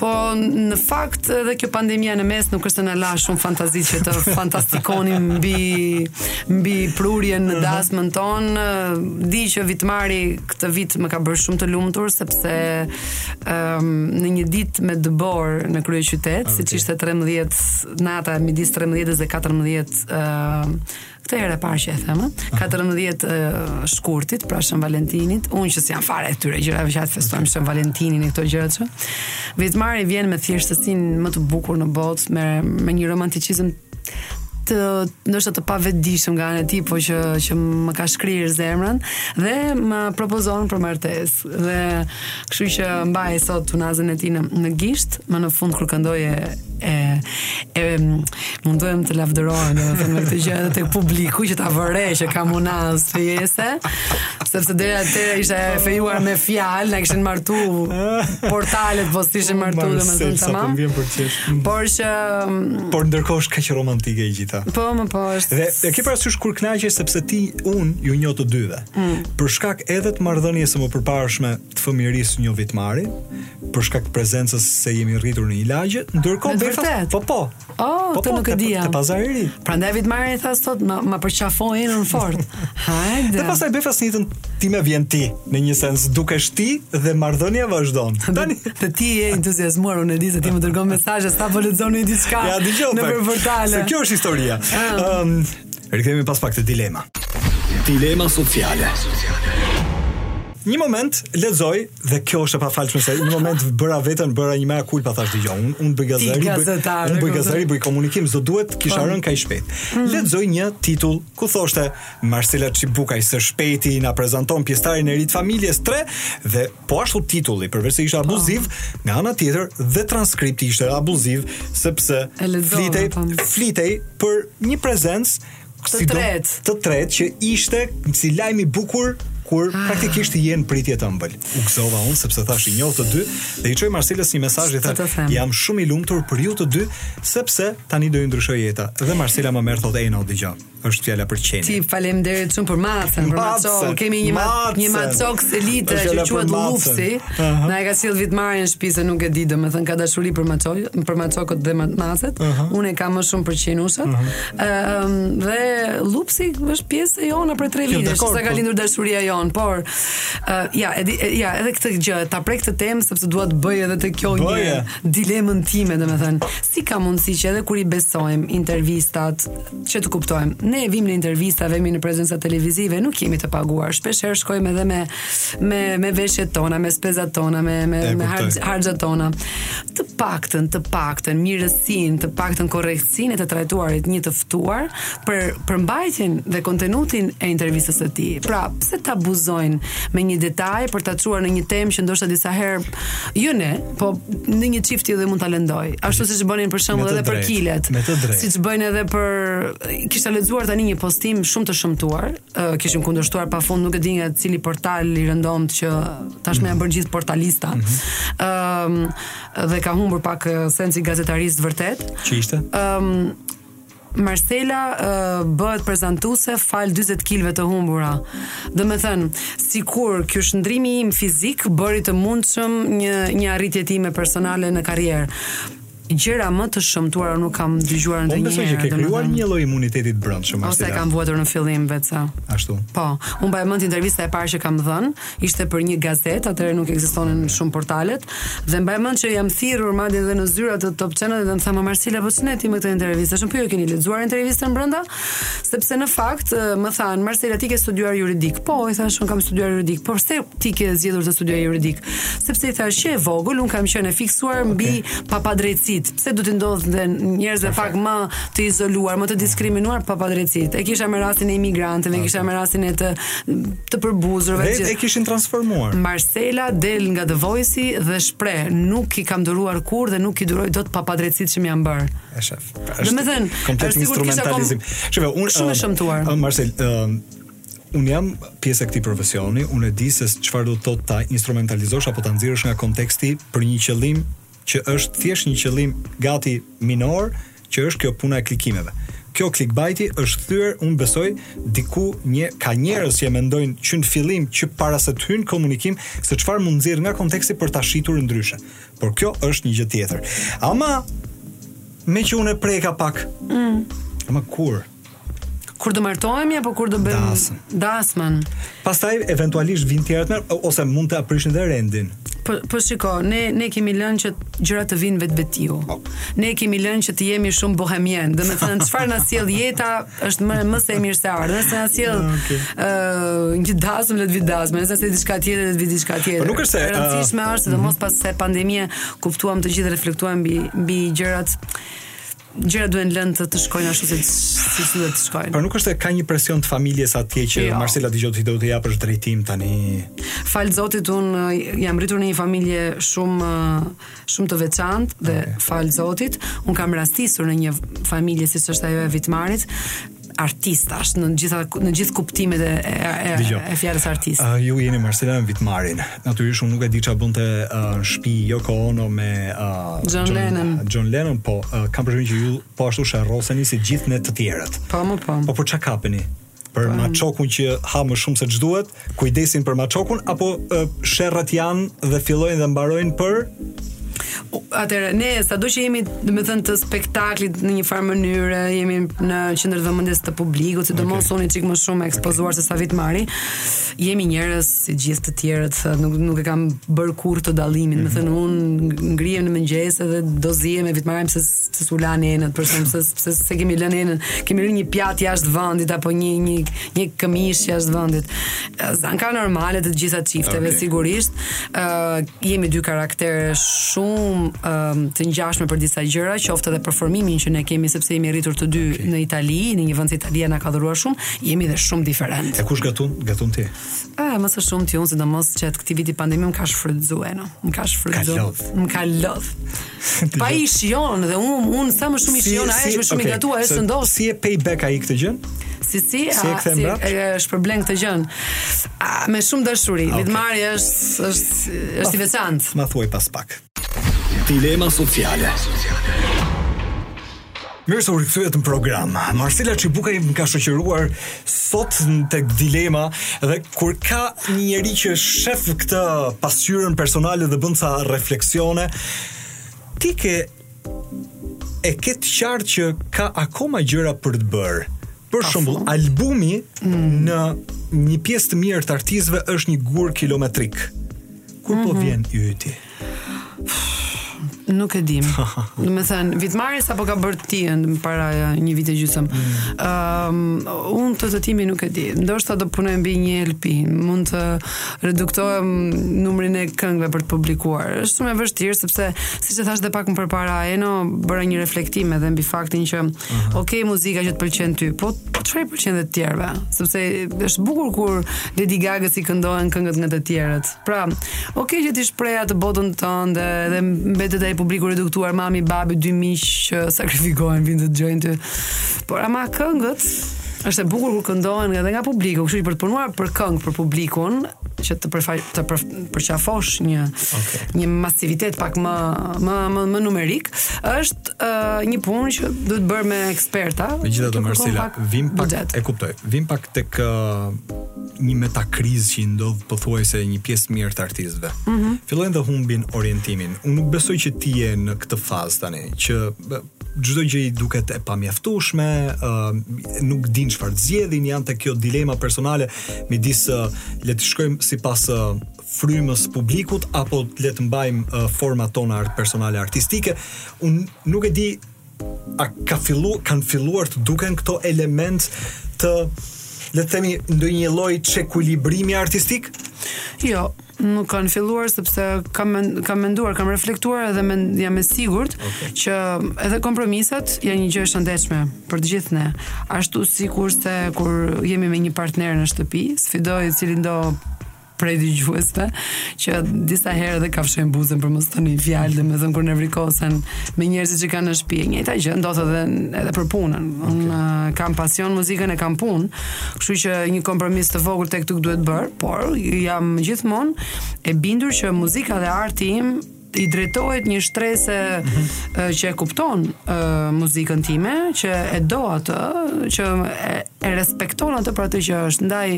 Po në fakt edhe kjo pandemia në mes nuk është se na la shumë fantazi që të fantastikonim mbi mbi prurjen në mhm. dasmën tonë. Di që Vitmari këtë vit më ka bërë shumë të lumtur sepse um, në një ditë me dëborë në kryeqytet, okay. siç ishte 13 nata midis 13 dhe 14 uh, Kjo herë e parë që e them, 14 shkurtit, pra Shën Valentinit, unë që s'jam fare e këtyre gjërave që a të festojmë Shën Valentinin e këto gjëra që. Vitmari vjen me thjeshtësinë më të bukur në botë, me me një romanticizëm të ndoshta të pavetëdijshëm nga ana e tij, po që që më ka shkrirë zemrën dhe më propozon për martesë. Dhe Kështu që mbaj sot unazën e tij në, në gisht, më në fund kur këndoj e e e mundohem të lavdërohem dhe të më këtë gjë edhe tek publiku që ta vërë re që kam unazë fejese sepse deri atëherë isha e fejuar me fjalë, na kishin martu portalet po s'isha martu domethënë tamam. Por që por ndërkohë është kaq romantike e gjitha. Po, më po është. Dhe e ke parasysh kur kënaqesh sepse ti un ju njoh të dyve. Mm. Për shkak edhe të marrëdhënies së mëpërparshme të fëmijërisë njoh Vitmarin, për shkak të prezencës se jemi rritur në një lagje, ndërkohë befas. Po po. Oh, po, të po, nuk e dija. Te Pazari i Ri. Prandaj Vitmari tha sot më më përqafoi më fort. Hajde. Dhe pastaj befas një ditë ti më vjen ti në një sens dukesh ti dhe marrëdhënia vazhdon. Tani të ti je entuziazmuar unë e di se ti më dërgon mesazhe sapo lexon diçka. Ja, në portale. Se kjo është historia. Ah. Ëm, um, Rikthehemi pas pak te dilema. Dilema sociale. Një moment lexoj dhe kjo është e pafalshme se një moment bëra veten bëra një mea kulpa thashë dëgjo unë unë bëj gazetari unë bëj gazetari bëj komunikim s'do duhet kisha po. rënë kaq shpejt. Hmm. Lexoj një titull ku thoshte Marcela Çibukaj së shpejti na prezanton pjesëtarin e ri të familjes 3 dhe Po ashtu titulli, përveç se ishte po. abuziv, nga ana tjetër dhe transkripti ishte abuziv sepse flitej po. flitej për një prezencë të tretë, të tretë që ishte si lajm i bukur kur ah. praktikisht je në pritje të ëmbël. U gëzova unë sepse thashë i njoh të dy dhe i çoj Marcelës një mesazh i them jam shumë i lumtur për ju të dy sepse tani do ju ndryshojë jeta. Dhe Marcela më merr thotë Eno dëgjo. është fjala për qenin. Ti faleminderit shumë për macën, për macën. Kemi një mace, një macok Selite që quhet Lufsi. Na e ka sjellë Vitmari në shtëpi se nuk e di domethënë ka dashuri për macoj, për macokët dhe macet. Unë e kam më shumë për qenushat. Ëm dhe Lufsi është pjesë e jona për 3 vite, sa ka po. lindur dashuria jonë, por ja, ja, edhe këtë gjë ta prek këtë temë sepse dua të bëj edhe te kjo një dilemën time domethënë. Si ka mundësi që edhe kur i besojmë intervistat që të kuptojmë. Ne vim në intervista, vemi në prezenca televizive, nuk jemi të paguar. Shpesh herë shkojmë edhe me me me veshjet tona, me spezat tona, me me, me harxhat tona. Të paktën, të paktën mirësinë, të paktën korrektësinë e të trajtuarit një të ftuar për përmbajtjen dhe kontenutin e intervistës së tij. Pra, pse të abuzojnë me një detaj për ta çuar në një temë që ndoshta disa herë jo ne, Po ndonjë çift dhe mund ta lëndojë. Ashtu siç bënin për shembull edhe për kilet. Me të drejtë. Siç bëjnë edhe për kisha lexuar tani një postim shumë të shëmtuar, uh, kishim kundërshtuar pafund, nuk e di nga cili portal i rëndomtë që tashmë janë bërë gjithë portalista. Ëm mm -hmm. um, dhe ka humbur pak sensi i gazetarisë vërtet. Ç'ishte? Ëm um, Marsela bëhet prezantuese falë 40 kilëve të humbura. Domethënë, sikur ky shndërrimi im fizik bëri të mundshëm një, një arritje time personale në karrierë. Gjëra më të shëmtuara nuk kam dëgjuar ndonjëherë. Unë besoj që ke krijuar një lloj imuniteti të brendshëm. Ose e kam vuajtur në fillim vetë sa. Ashtu. Po, unë mbaj mend intervista e parë që kam dhënë, ishte për një gazetë, atëherë nuk ekzistonin shumë portalet dhe mbaj mend që jam thirrur madje edhe në zyrat e Top Channel dhe më tha Marsela po ç'ne ti me këtë intervistë, shumë po ju keni lexuar intervistën brenda, sepse në fakt më thanë Marsela ti ke studiuar juridik. Po, i thashë unë kam studiuar juridik. Po pse ti ke zgjedhur të studiosh juridik? Sepse i thashë që e vogël un kam qenë fiksuar mbi okay. padrejtësitë. Pse do t'u ndodhte njerëzve pak më të izoluar, më të diskriminuar padrejtësitë? E kisha me rastin e emigrantëve, e kisha me rastin e të të përbuzurve gjithë. Dhe e kishin transformuar. Marsela del nga The Voice dhe shpreh, nuk i kam duruar kurrë dhe nuk i duroj dot padrejtësitë që më janë bërë. E sheh. Domethënë, komplet instrumentalizim. Shëve, unë shumë e shëmtuar. Uh, Marsel, uh, unë jam pjesë e këtij profesioni, unë e di se çfarë do të thotë ta instrumentalizosh apo ta nxjerrësh nga konteksti për një qëllim që është thjesht një qëllim gati minor, që është kjo puna e klikimeve. Kjo clickbaiti është thyer, unë besoj, diku një ka njerëz që e mendojnë që në fillim që para se të hyjnë në komunikim se çfarë mund nxjerr nga konteksti për ta shitur ndryshe. Por kjo është një gjë tjetër. Ama meqë unë e preka pak. Mm. Ama kur? Kur do martohemi apo kur do bëjmë dasmën? Dasmën. Pastaj eventualisht vijnë të tjerët me ose mund ta prishin dhe rendin. Po po shiko, ne ne kemi lënë që gjërat të vijnë vetvetiu. Po. Ne kemi lënë që të jemi shumë bohemien, domethënë çfarë na sjell jeta është më më se e mirëseardhur, nëse na sjell ah, ë uh, një dasmë le të vijë dasmë, nëse se diçka tjetër le të vijë diçka tjetër. Po nuk është se e rëndësishme uh, është, sidomos mm -hmm. pasi pandemia kuptuam të gjithë reflektuam mbi mbi gjërat gjërat duhen lënë të të shkojnë ashtu si si duhet të shkojnë. Por nuk është se ka një presion të familjes atje që jo. Marsela dëgjo ti do t'i japësh drejtim tani. Falë Zotit un jam rritur në një familje shumë shumë të veçantë dhe okay. falë Zotit un kam rastisur në një familje siç është ajo e Vitmarit artistësh në gjitha në gjithë kuptimet e e, e fjalës artist. Uh, ju jeni Marsela e Vitmari. Natyrisht unë nuk e di çfarë bënte uh, në shtëpi Yoko Ono me uh, John, John Lennon. John Lennon po uh, kam përshtypjen që ju po ashtu sherroseni si gjithë ne të tjerët. Po po po. Po për çka kapeni? Për po, maçokun që ha më shumë se ç'duhet Kujdesin për maçokun apo sherrat janë dhe fillojnë dhe mbarojnë për Atëherë ne sado që jemi, domethënë të spektaklit në një farë mënyrë, jemi në qendër vëmendjes të publikut, sidomos okay. unë çik më shumë ekspozuar se sa Vitmari. Jemi njerëz si gjithë të tjerët, nuk nuk e kam bërë kurrë këtë dallimin, mm -hmm. mhm. domethënë unë ngrihem në mëngjes edhe do zihem me Vitmarin se se sulani në për shumë se se se kemi lënë enën, kemi lënë një pjatë jashtë vendit apo një një një këmishë jashtë vendit. Zënka normale të gjitha çifteve okay. sigurisht. Ë uh, jemi dy karaktere shumë uh, të ngjashme për disa gjëra, qoftë edhe për formimin që ne kemi sepse jemi rritur të dy okay. në Itali, në një vend që Italia na ka dhuruar shumë, jemi dhe shumë diferent. E kush gatun? Gatun ti? Ë, më së shumti unë sidomos që këtë vit i pandemi më ka shfrytzuar, no. Më ka shfrytzuar. Më ka lodh. Po i shijon dhe unë un, sa më shumë i shijon si, ajo është më shumë okay. i gatuar, është ndos. Si e payback ai këtë gjë? Si si, si e kthen mbrapsht? Si e shpërblen këtë gjë? Me shumë dashuri. Okay. Lidmari është është është i veçantë. Ma thuaj pas pak. Dilema sociale. Mirë se u rikthyet në program. Marsela Çibukaj më ka shoqëruar sot tek dilema dhe kur ka një njeri që shef këtë pasqyrën personale dhe bën ca refleksione, ti ke e ke të qartë që ka akoma gjëra për të bërë. Për shembull, albumi mm. në një pjesë të mirë të artistëve është një gur kilometrik. Kur po mhm. vjen yti? Nuk e di. Domethënë, vitmarrja sapo ka bërë ti në para ja, një vit e gjysmë. Ëm, mm. um, unë të të timin nuk e di. Ndoshta do punoj mbi një LP. Mund të reduktoj numrin e këngëve për të publikuar. Është shumë e vështirë sepse siç e thashë edhe pak më përpara, Eno bëra një reflektim edhe mbi faktin që uh -huh. ok, muzika që të pëlqen ty, po çfarë i pëlqen të tjerëve? Sepse është bukur kur Lady Gaga si këndohen këngët nga të tjerët. Pra, okay që ti shpreh atë botën tënde dhe mbetet ai publiku reduktuar mami, babi, dy miq që sakrifikohen vinë të dëgjojnë ty. Por ama këngët, është e bukur kur këndohen edhe nga publiku, kështu që për të punuar për këngë për publikun, që të përfa, të për, përqafosh një okay. një masivitet pak më më më, më numerik, është uh, një punë që duhet bërë me eksperta. Megjithatë Marsela, vijmë pak buxhet. e kuptoj. Vijmë pak tek uh, një metakrizë që i ndodh pothuajse një pjesë të mirë të artistëve. Mm -hmm. Fillojnë të humbin orientimin. Unë nuk besoj që ti je në këtë fazë tani, që çdo gjë i duket e pamjaftueshme, uh, nuk dinë çfarë të zgjedhin, janë te kjo dilema personale midis uh, le të shkojmë sipas uh, frymës publikut apo le të mbajmë uh, format tona art personale artistike. Unë nuk e di A ka fillu, kanë filluar të duken këto element të, le të themi, ndonjë lloj çekuilibrimi artistik? Jo, nuk kanë filluar sepse kam kam menduar, kam reflektuar edhe jam e sigurt okay. që edhe kompromisat janë një gjë e shëndetshme për të gjithë ne. Ashtu sikurse kur jemi me një partner në shtëpi, sfidoj cilindo prej dëgjuesve që disa herë edhe kafshojnë buzën për mos me thënë fjalë, domethënë kur nevrikosen me njerëzit që kanë në shtëpi, e njëjta gjë ndodh edhe edhe për punën. Okay. Unë uh, kam pasion muzikën e kam punë, kështu që një kompromis të vogël tek tuk duhet bërë, por jam gjithmonë e bindur që muzika dhe arti im i drejtohet një shtrese ë, që e kupton ë, muzikën time, që e do atë, që e, e respekton atë për atë që është. Ndaj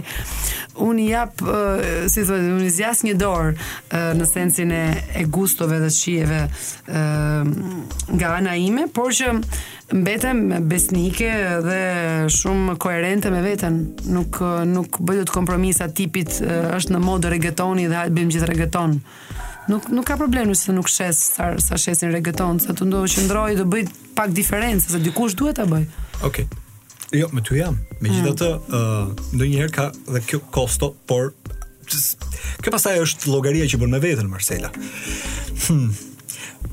unë i jap ë, si të thotë, unë i zgjas një dorë ë, në sensin e, e gustove dhe shijeve ë, nga ana ime, por që mbetem besnike dhe shumë koherente me veten. Nuk ë, nuk bëj dot kompromisa tipit ë, është në modë reggaetoni dhe hajde bëjmë gjithë reggaeton. Nuk nuk ka problem nëse nuk shes sa sa shesin reggaeton, do të qëndroj, do bëj pak diferencë se dikush duhet ta bëj. Okej. Okay. Jo, me ty jam. Megjithatë, ë mm. uh, ndonjëherë ka dhe kjo kosto, por kjo pastaj është llogaria që bën me veten Marsela. Hm.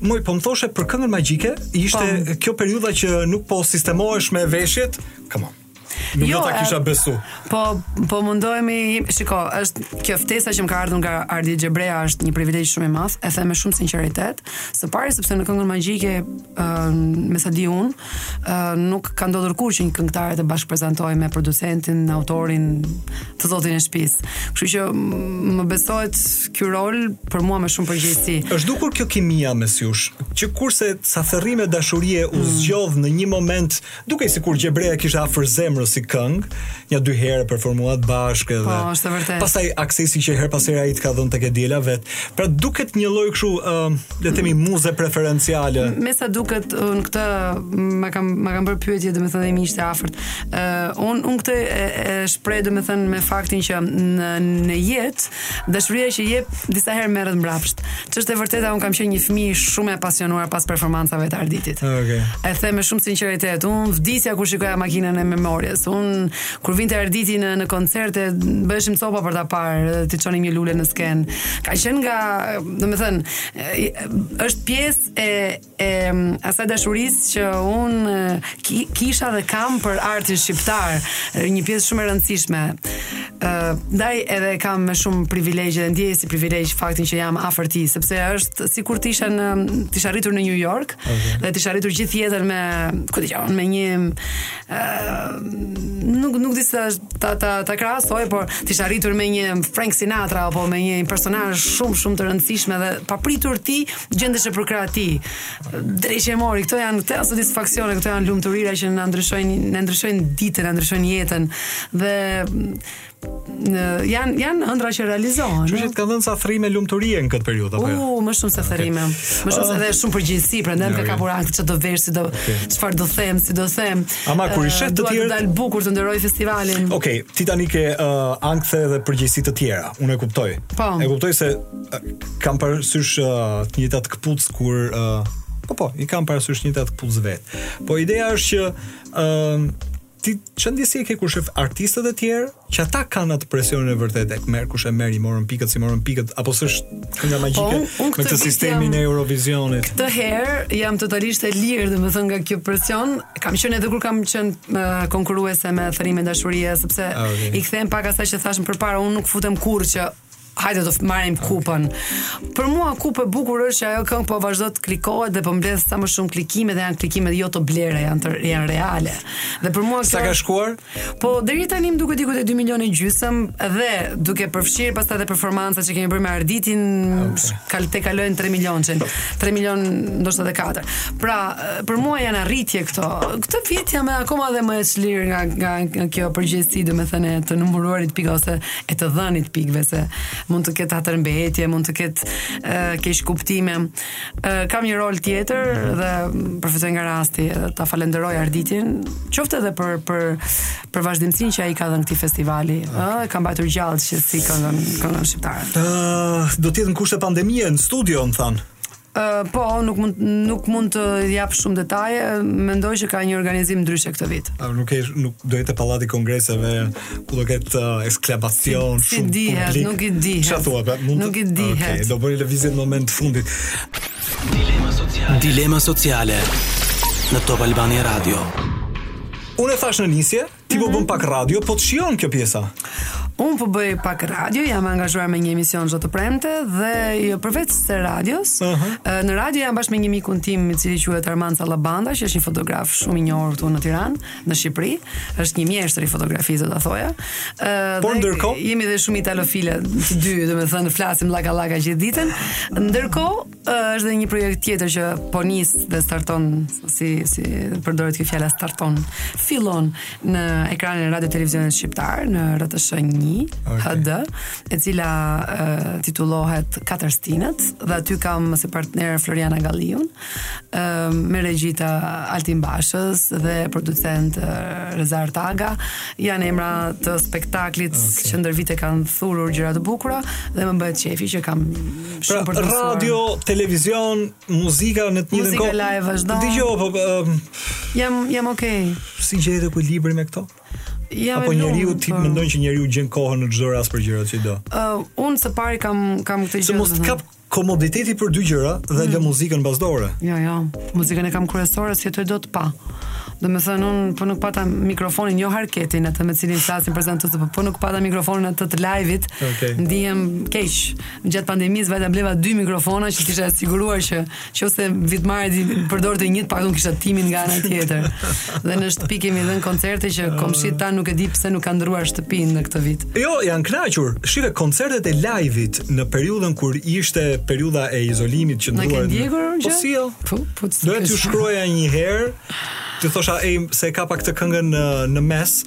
Moj, po më thoshe për këngën magjike, ishte pa. Po. kjo periudha që nuk po sistemohesh me veshjet, come on. Nuk jo, do ta kisha besu. Po po mundohemi, shiko, është kjo ftesa që më ka ardhur nga Ardit Gjebrea është një privilegj shumë i madh, e them me shumë sinqeritet. Së pari sepse në këngën magjike, ë me sa di un, ë nuk ka ndodhur kurrë që një këngëtare të bashkëprezantojë me producentin, autorin, të zotin e shtëpisë. Kështu që më besohet ky rol për mua me shumë përgjegjësi. Është dukur kjo kimia mes jush, që kur se ca thërrime dashurie u mm. zgjodh në një moment Dukej sikur Gjebrea e kishte afër zemrës si këngë, nja dy herë performuat bashkë edhe. Po, është vërtet. Pastaj aksesi që herë pas here ai të ka dhënë tek e diela vet. Pra duket një lloj kështu, ë, uh, le të themi muze preferenciale. Me sa duket un këtë ma kam ma kam bërë pyetje domethënë dhe miqtë e afërt. Ë, uh, un un këtë e, e shpreh domethënë me faktin që në në jetë Dashuria që jep disa herë merret mbrapsht. Ç'është e vërteta, un kam qenë një fëmijë shumë e pasionuar pas performancave të Arditit. Ah, okej. Okay. E them me shumë sinqeritet, un vdisja kur shikoja makinën e memorjes. Un kur vinte Arditi në në koncerte, bëheshim copa për ta parë, t'i çonim një lule në skenë. Ka qenë nga, domethënë, është pjesë e e asaj dashurisë që un ki, kisha dhe kam për artin shqiptar, një pjesë shumë e rëndësishme. Ë, ndaj edhe kam me shumë privilegje dhe ndjej si privilegj faktin që jam afër tij, sepse është sikur të isha në të isha rritur në New York okay. dhe të isha rritur gjithë jetën me, ku di un, me një ë nuk nuk di si ta ta ta krahasoj, por të isha rritur me një Frank Sinatra apo me një personazh shumë shumë të rëndësishme dhe papritur ti gjendeshe përkrah ti. Dreqi e mori, këto janë këto janë satisfaksione, këto janë lumturira që na ndryshojnë, na ndryshojnë ditën, na ndryshojnë jetën dhe në janë janë ëndra që realizohen. Që të kanë dhënë ca thërrime lumturie në këtë periudhë apo jo? U, më shumë se thërrime. Më shumë se dhe shumë përgjegjësi, prandaj më ka kapur ankth ç'do vesh, si do çfarë do them, si do them. Ama kur i shet të tjerët, dal bukur të nderoj festivalin. Okej, ti tani ke ankth edhe përgjegjësi të tjera. Unë e kuptoj. Po. E kuptoj se kam parasysh uh, të njëjtat këpucë kur uh, po po, i kam parasysh të njëjtat këpucë vet. Po ideja është që ë uh, ti ç'ndjesi ke kur shef artistët e tjerë që ata kanë atë presionin e vërtetë e merr kush e merr i morën pikët s'i morën pikët apo s'është kënga magjike po, me këtë sistemin e Eurovisionit. Këtë herë jam totalisht e lirë domethënë nga kjo presion. Kam qenë edhe kur kam qenë uh, konkurruese me thërrime dashurie sepse ah, okay. i kthem pak asaj që thashëm përpara unë nuk futem kurrë që Hajde do të marrim kupën. Për mua kupë e bukur është që ajo këngë po vazhdon të klikohet dhe po mbledh sa më shumë klikime dhe janë klikime jo të blera, janë të, janë reale. Dhe për mua Sa ka shkuar? Po deri tani më duket diku te 2 milionë e gjysëm dhe duke përfshirë pastaj edhe performancat që kemi bërë me Arditin, okay. kal e kalojnë 3 milionshin. 3 milion ndoshta edhe 4. Pra, për mua janë arritje këto. Këtë vit jam akoma edhe më e çlirë nga, nga, nga kjo përgjegjësi, domethënë të numëruarit pikë ose e të dhënit pikëve se mund të ketë hatërmbetje, mund të ketë uh, keqkuptime. Uh, kam një rol tjetër dhe përfitoj nga rasti ta falenderoj Arditin, qoftë edhe për për për vazhdimësinë që ai i ka dhënë këtij festivali. Ëh, okay. uh, ka mbajtur gjallë që si këngën këngën shqiptare. Ëh, uh, do të jetë në kushte pandemie në studio, më thanë. po, nuk mund nuk mund të jap shumë detaje, mendoj që ka një organizim ndryshe këtë vit. A nuk e nuk do jetë pallati i kongreseve ku do ketë uh, eksklamacion si, shumë si dihet, publik. Nuk i di. Çfarë thua? Pra, mund nuk i di. Okej, okay, do bëni lëvizje në moment të fundit. Dilema sociale. Dilema sociale në Top Albania Radio. Unë e thashë në nisje, Ti po bën pak radio, po të shijon kjo pjesa. Unë po bëj pak radio, jam angazhuar me një emision çdo të premte dhe jo përveç së radios, uh -huh. në radio jam bashkë me një mikun tim, i cili quhet Armand Sallabanda, që është një fotograf shumë i njohur këtu në Tiranë, në Shqipëri, është një mjeshtër i fotografisë, do ta thoja. Ëh, por ndërkohë jemi dhe shumë italofile të dy, domethënë flasim llaka llaka gjithë ditën. Ndërkohë është dhe një projekt tjetër që po nis dhe starton si si përdoret kjo fjala starton. Fillon në ekranin e radio televizionit shqiptar në RTSH 1 okay. HD, e cila uh, titullohet Katër Stinët dhe aty kam si partner Florian Agalliun, uh, me regji të Altin Bashës dhe producent uh, Rezart Aga, janë emra të spektaklit okay. që ndër vite kanë thurur gjëra të bukura dhe më bëhet qejfi që kam Pra, Shumë për të radio, televizion, muzika në të njëjtën Muzika kohë. live vazhdon. Dëgjoj, po ëm, Jam jam okay. si gjehet ekuilibri me këto? Jam Apo e lumtë, njeriu ti po. mendon që njeriu gjen kohën në çdo rast për gjërat që do. Uh, unë së pari kam kam këtë gjë. Se mos të domethënë. kap komoditeti për dy gjëra dhe Mm. lë muzikën mbas dore. Jo, jo, muzikën e kam kryesore, s'jetoj dot pa. Domethënë, unë po nuk pata mikrofonin, jo arketin atë me cilin flasin prezantuesit, po po nuk pata mikrofonin atë të live-it, Okej. ndihem keq. Gjatë pandemisë vajta bleva dy mikrofona që kisha siguruar që nëse Vitmari përdorte një të paktën kisha timin nga ana tjetër. Dhe në shtëpi kemi dhënë koncerte që komshinjtë tanë nuk e di pse nuk kanë ndërruar shtëpinë në këtë vit. Jo, janë kënaqur. Shihje koncertet e live-it në periudhën kur ishte periudha e izolimit që ndruar. Po si jo? Po, po. Do të shkruaja një herë. Të thosha, "Ej, zerë pak te kënga në, në mes."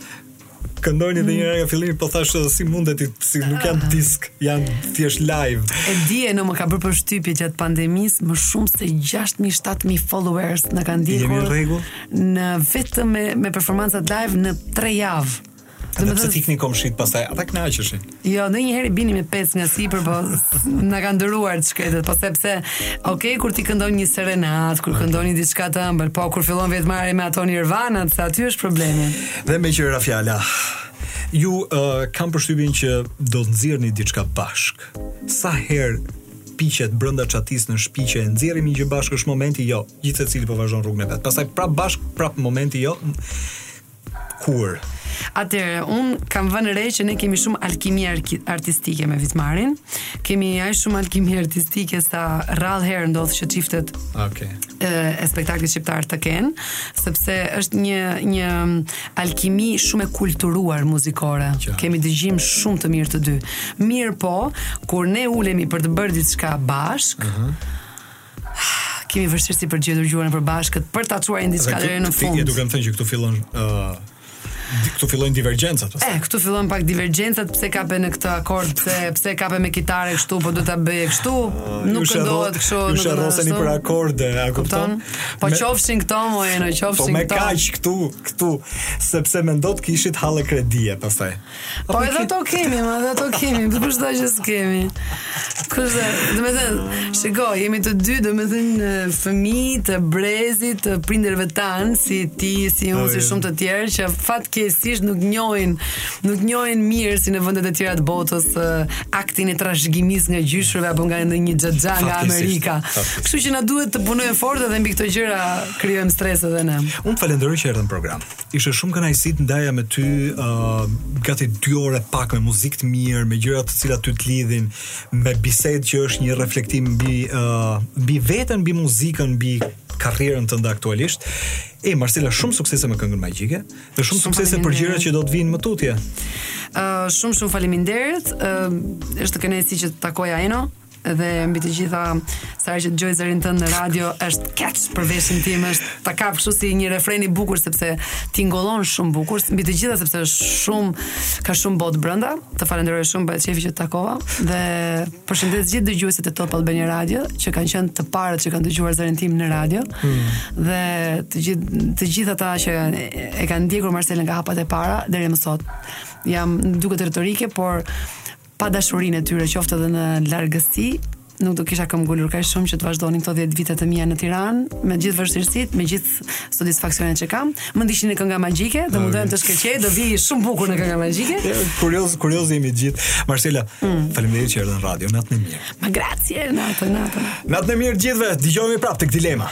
Këndoje edhe njëherë nga fillimi po thashë si mundet si nuk janë disk, janë thjesht live. E di që mua më ka bërë përshtypje gjatë pandemisë më shumë se 6.000-7.000 followers më kanë ndjekur mua vetëm me, me performancat live në 3 javë. Domethënë fikni komshinjtë pastaj, ata kënaqeshin. Jo, ndonjëherë binin me pesë nga sipër, po na kanë duruar të shkretët, po sepse, ok, kur ti këndon një serenatë, kur këndon një diçka të ëmbël, po kur fillon Vitmari me ato Nirvanat, se aty është problemi. Dhe meqë ra fjala, ju uh, kam përshtypjen që do të nxirrni diçka bashkë. Sa herë piqet brenda çatisë në shtëpi që e nxjerrim një gjë bashkë është momenti jo, gjithsecili po vazhdon rrugën e vet. Pastaj prap bashkë, prap momenti jo. Kur? Atëherë, unë kam vënë re që ne kemi shumë alkimi artistike me Vitmarin. Kemi aq shumë alkimi artistike sa rrallë herë ndodh që çiftet okay. e, e spektaklit shqiptar të kenë, sepse është një një alkimi shumë e kulturuar muzikore. Qa. Kemi dëgjim shumë të mirë të dy. Mirëpo, kur ne ulemi për të bërë diçka bashkë, uh mhm. -huh Kemi vështirësi për të gjetur gjuhën e përbashkët për ta çuar një diçka deri në fund. Ti do me thënë që këtu fillon ë uh, këtu fillojnë divergjencat pastaj. Eh, këtu fillojnë pak divergjencat pse kape në këtë akord, pse pse kape me kitare kështu, po do ta bëj kështu, ah, nuk këndohet kështu, nuk do... Ju sherroseni për akorde, a kupton? Po qofshin këto more, qofshin këto. Po me kaq këtu, këtu, sepse mund të kishit halle kredie pastaj. Po edhe ato kemi, ma edhe ato kemi, për çudi që s'kemi. Kush, domethënë, shiko, jemi të dy, domethënë, fëmijë të brezit, të prindërve tanë, si ti, si unë, si shumë të tjerë, që fatkeqësisht nuk njojnë, nuk njojnë mirë, si në vendet e tjera të botës, aktin e trashëgimisë nga gjyshërit, apo nga ndonjë xhaxha nga Amerika. Kështu që na duhet të punojmë fort dhe mbi këto gjëra krijojmë stres edhe ne. Unë të falënderoj që erdhe në program. Ishte shumë kënaqësi të ndaja me ty uh, gati dy orë pak me muzikë të mirë, me gjëra të cilat ty të lidhin, me bisedë që është një reflektim mbi uh, mbi veten, mbi muzikën, mbi karrierën tënde aktualisht. Marsela, shumë suksese me këngën magjike dhe shumë suksese për gjërat që do të vinë më tutje. Ë uh, shumë shumë faleminderit. Ë uh, është kënaqësi që të takoja Eno. dhe mbi të gjitha sa herë që dëgjoj zërin tënd në radio është catch për veshin tim është ta kap kështu si një refren i bukur sepse tingëllon shumë bukur mbi të gjitha sepse është shumë ka shumë botë brenda të falenderoj shumë m'u bë qejfi që të takova dhe përshëndes gjithë dëgjuesit e Top Albania Radio që kanë qenë të parët që kanë dëgjuar zërin tim në radio hmm. dhe të gjithë të gjithë ata që e kanë ndjekur Marselën nga hapat e para deri më sot ja duket retorike por pa dashurinë e tyre qoftë edhe në largësi, nuk do kisha këmbëngulur kaq shumë që të vazhdonin këto 10 vite të mia në Tiranë, me gjithë vështirësitë, me gjithë satisfaksionet që kam. Më ndiqni në kënga magjike, do mundohem të shkëlqej, do vi shumë bukur në kënga magjike. Kurioz, kurioz jemi të gjithë. Marsela, mm. faleminderit që erdhe në radio, natën e mirë. Ma grazie, natën, natën. Natën e mirë të gjithëve, dëgjohemi prapë tek dilema.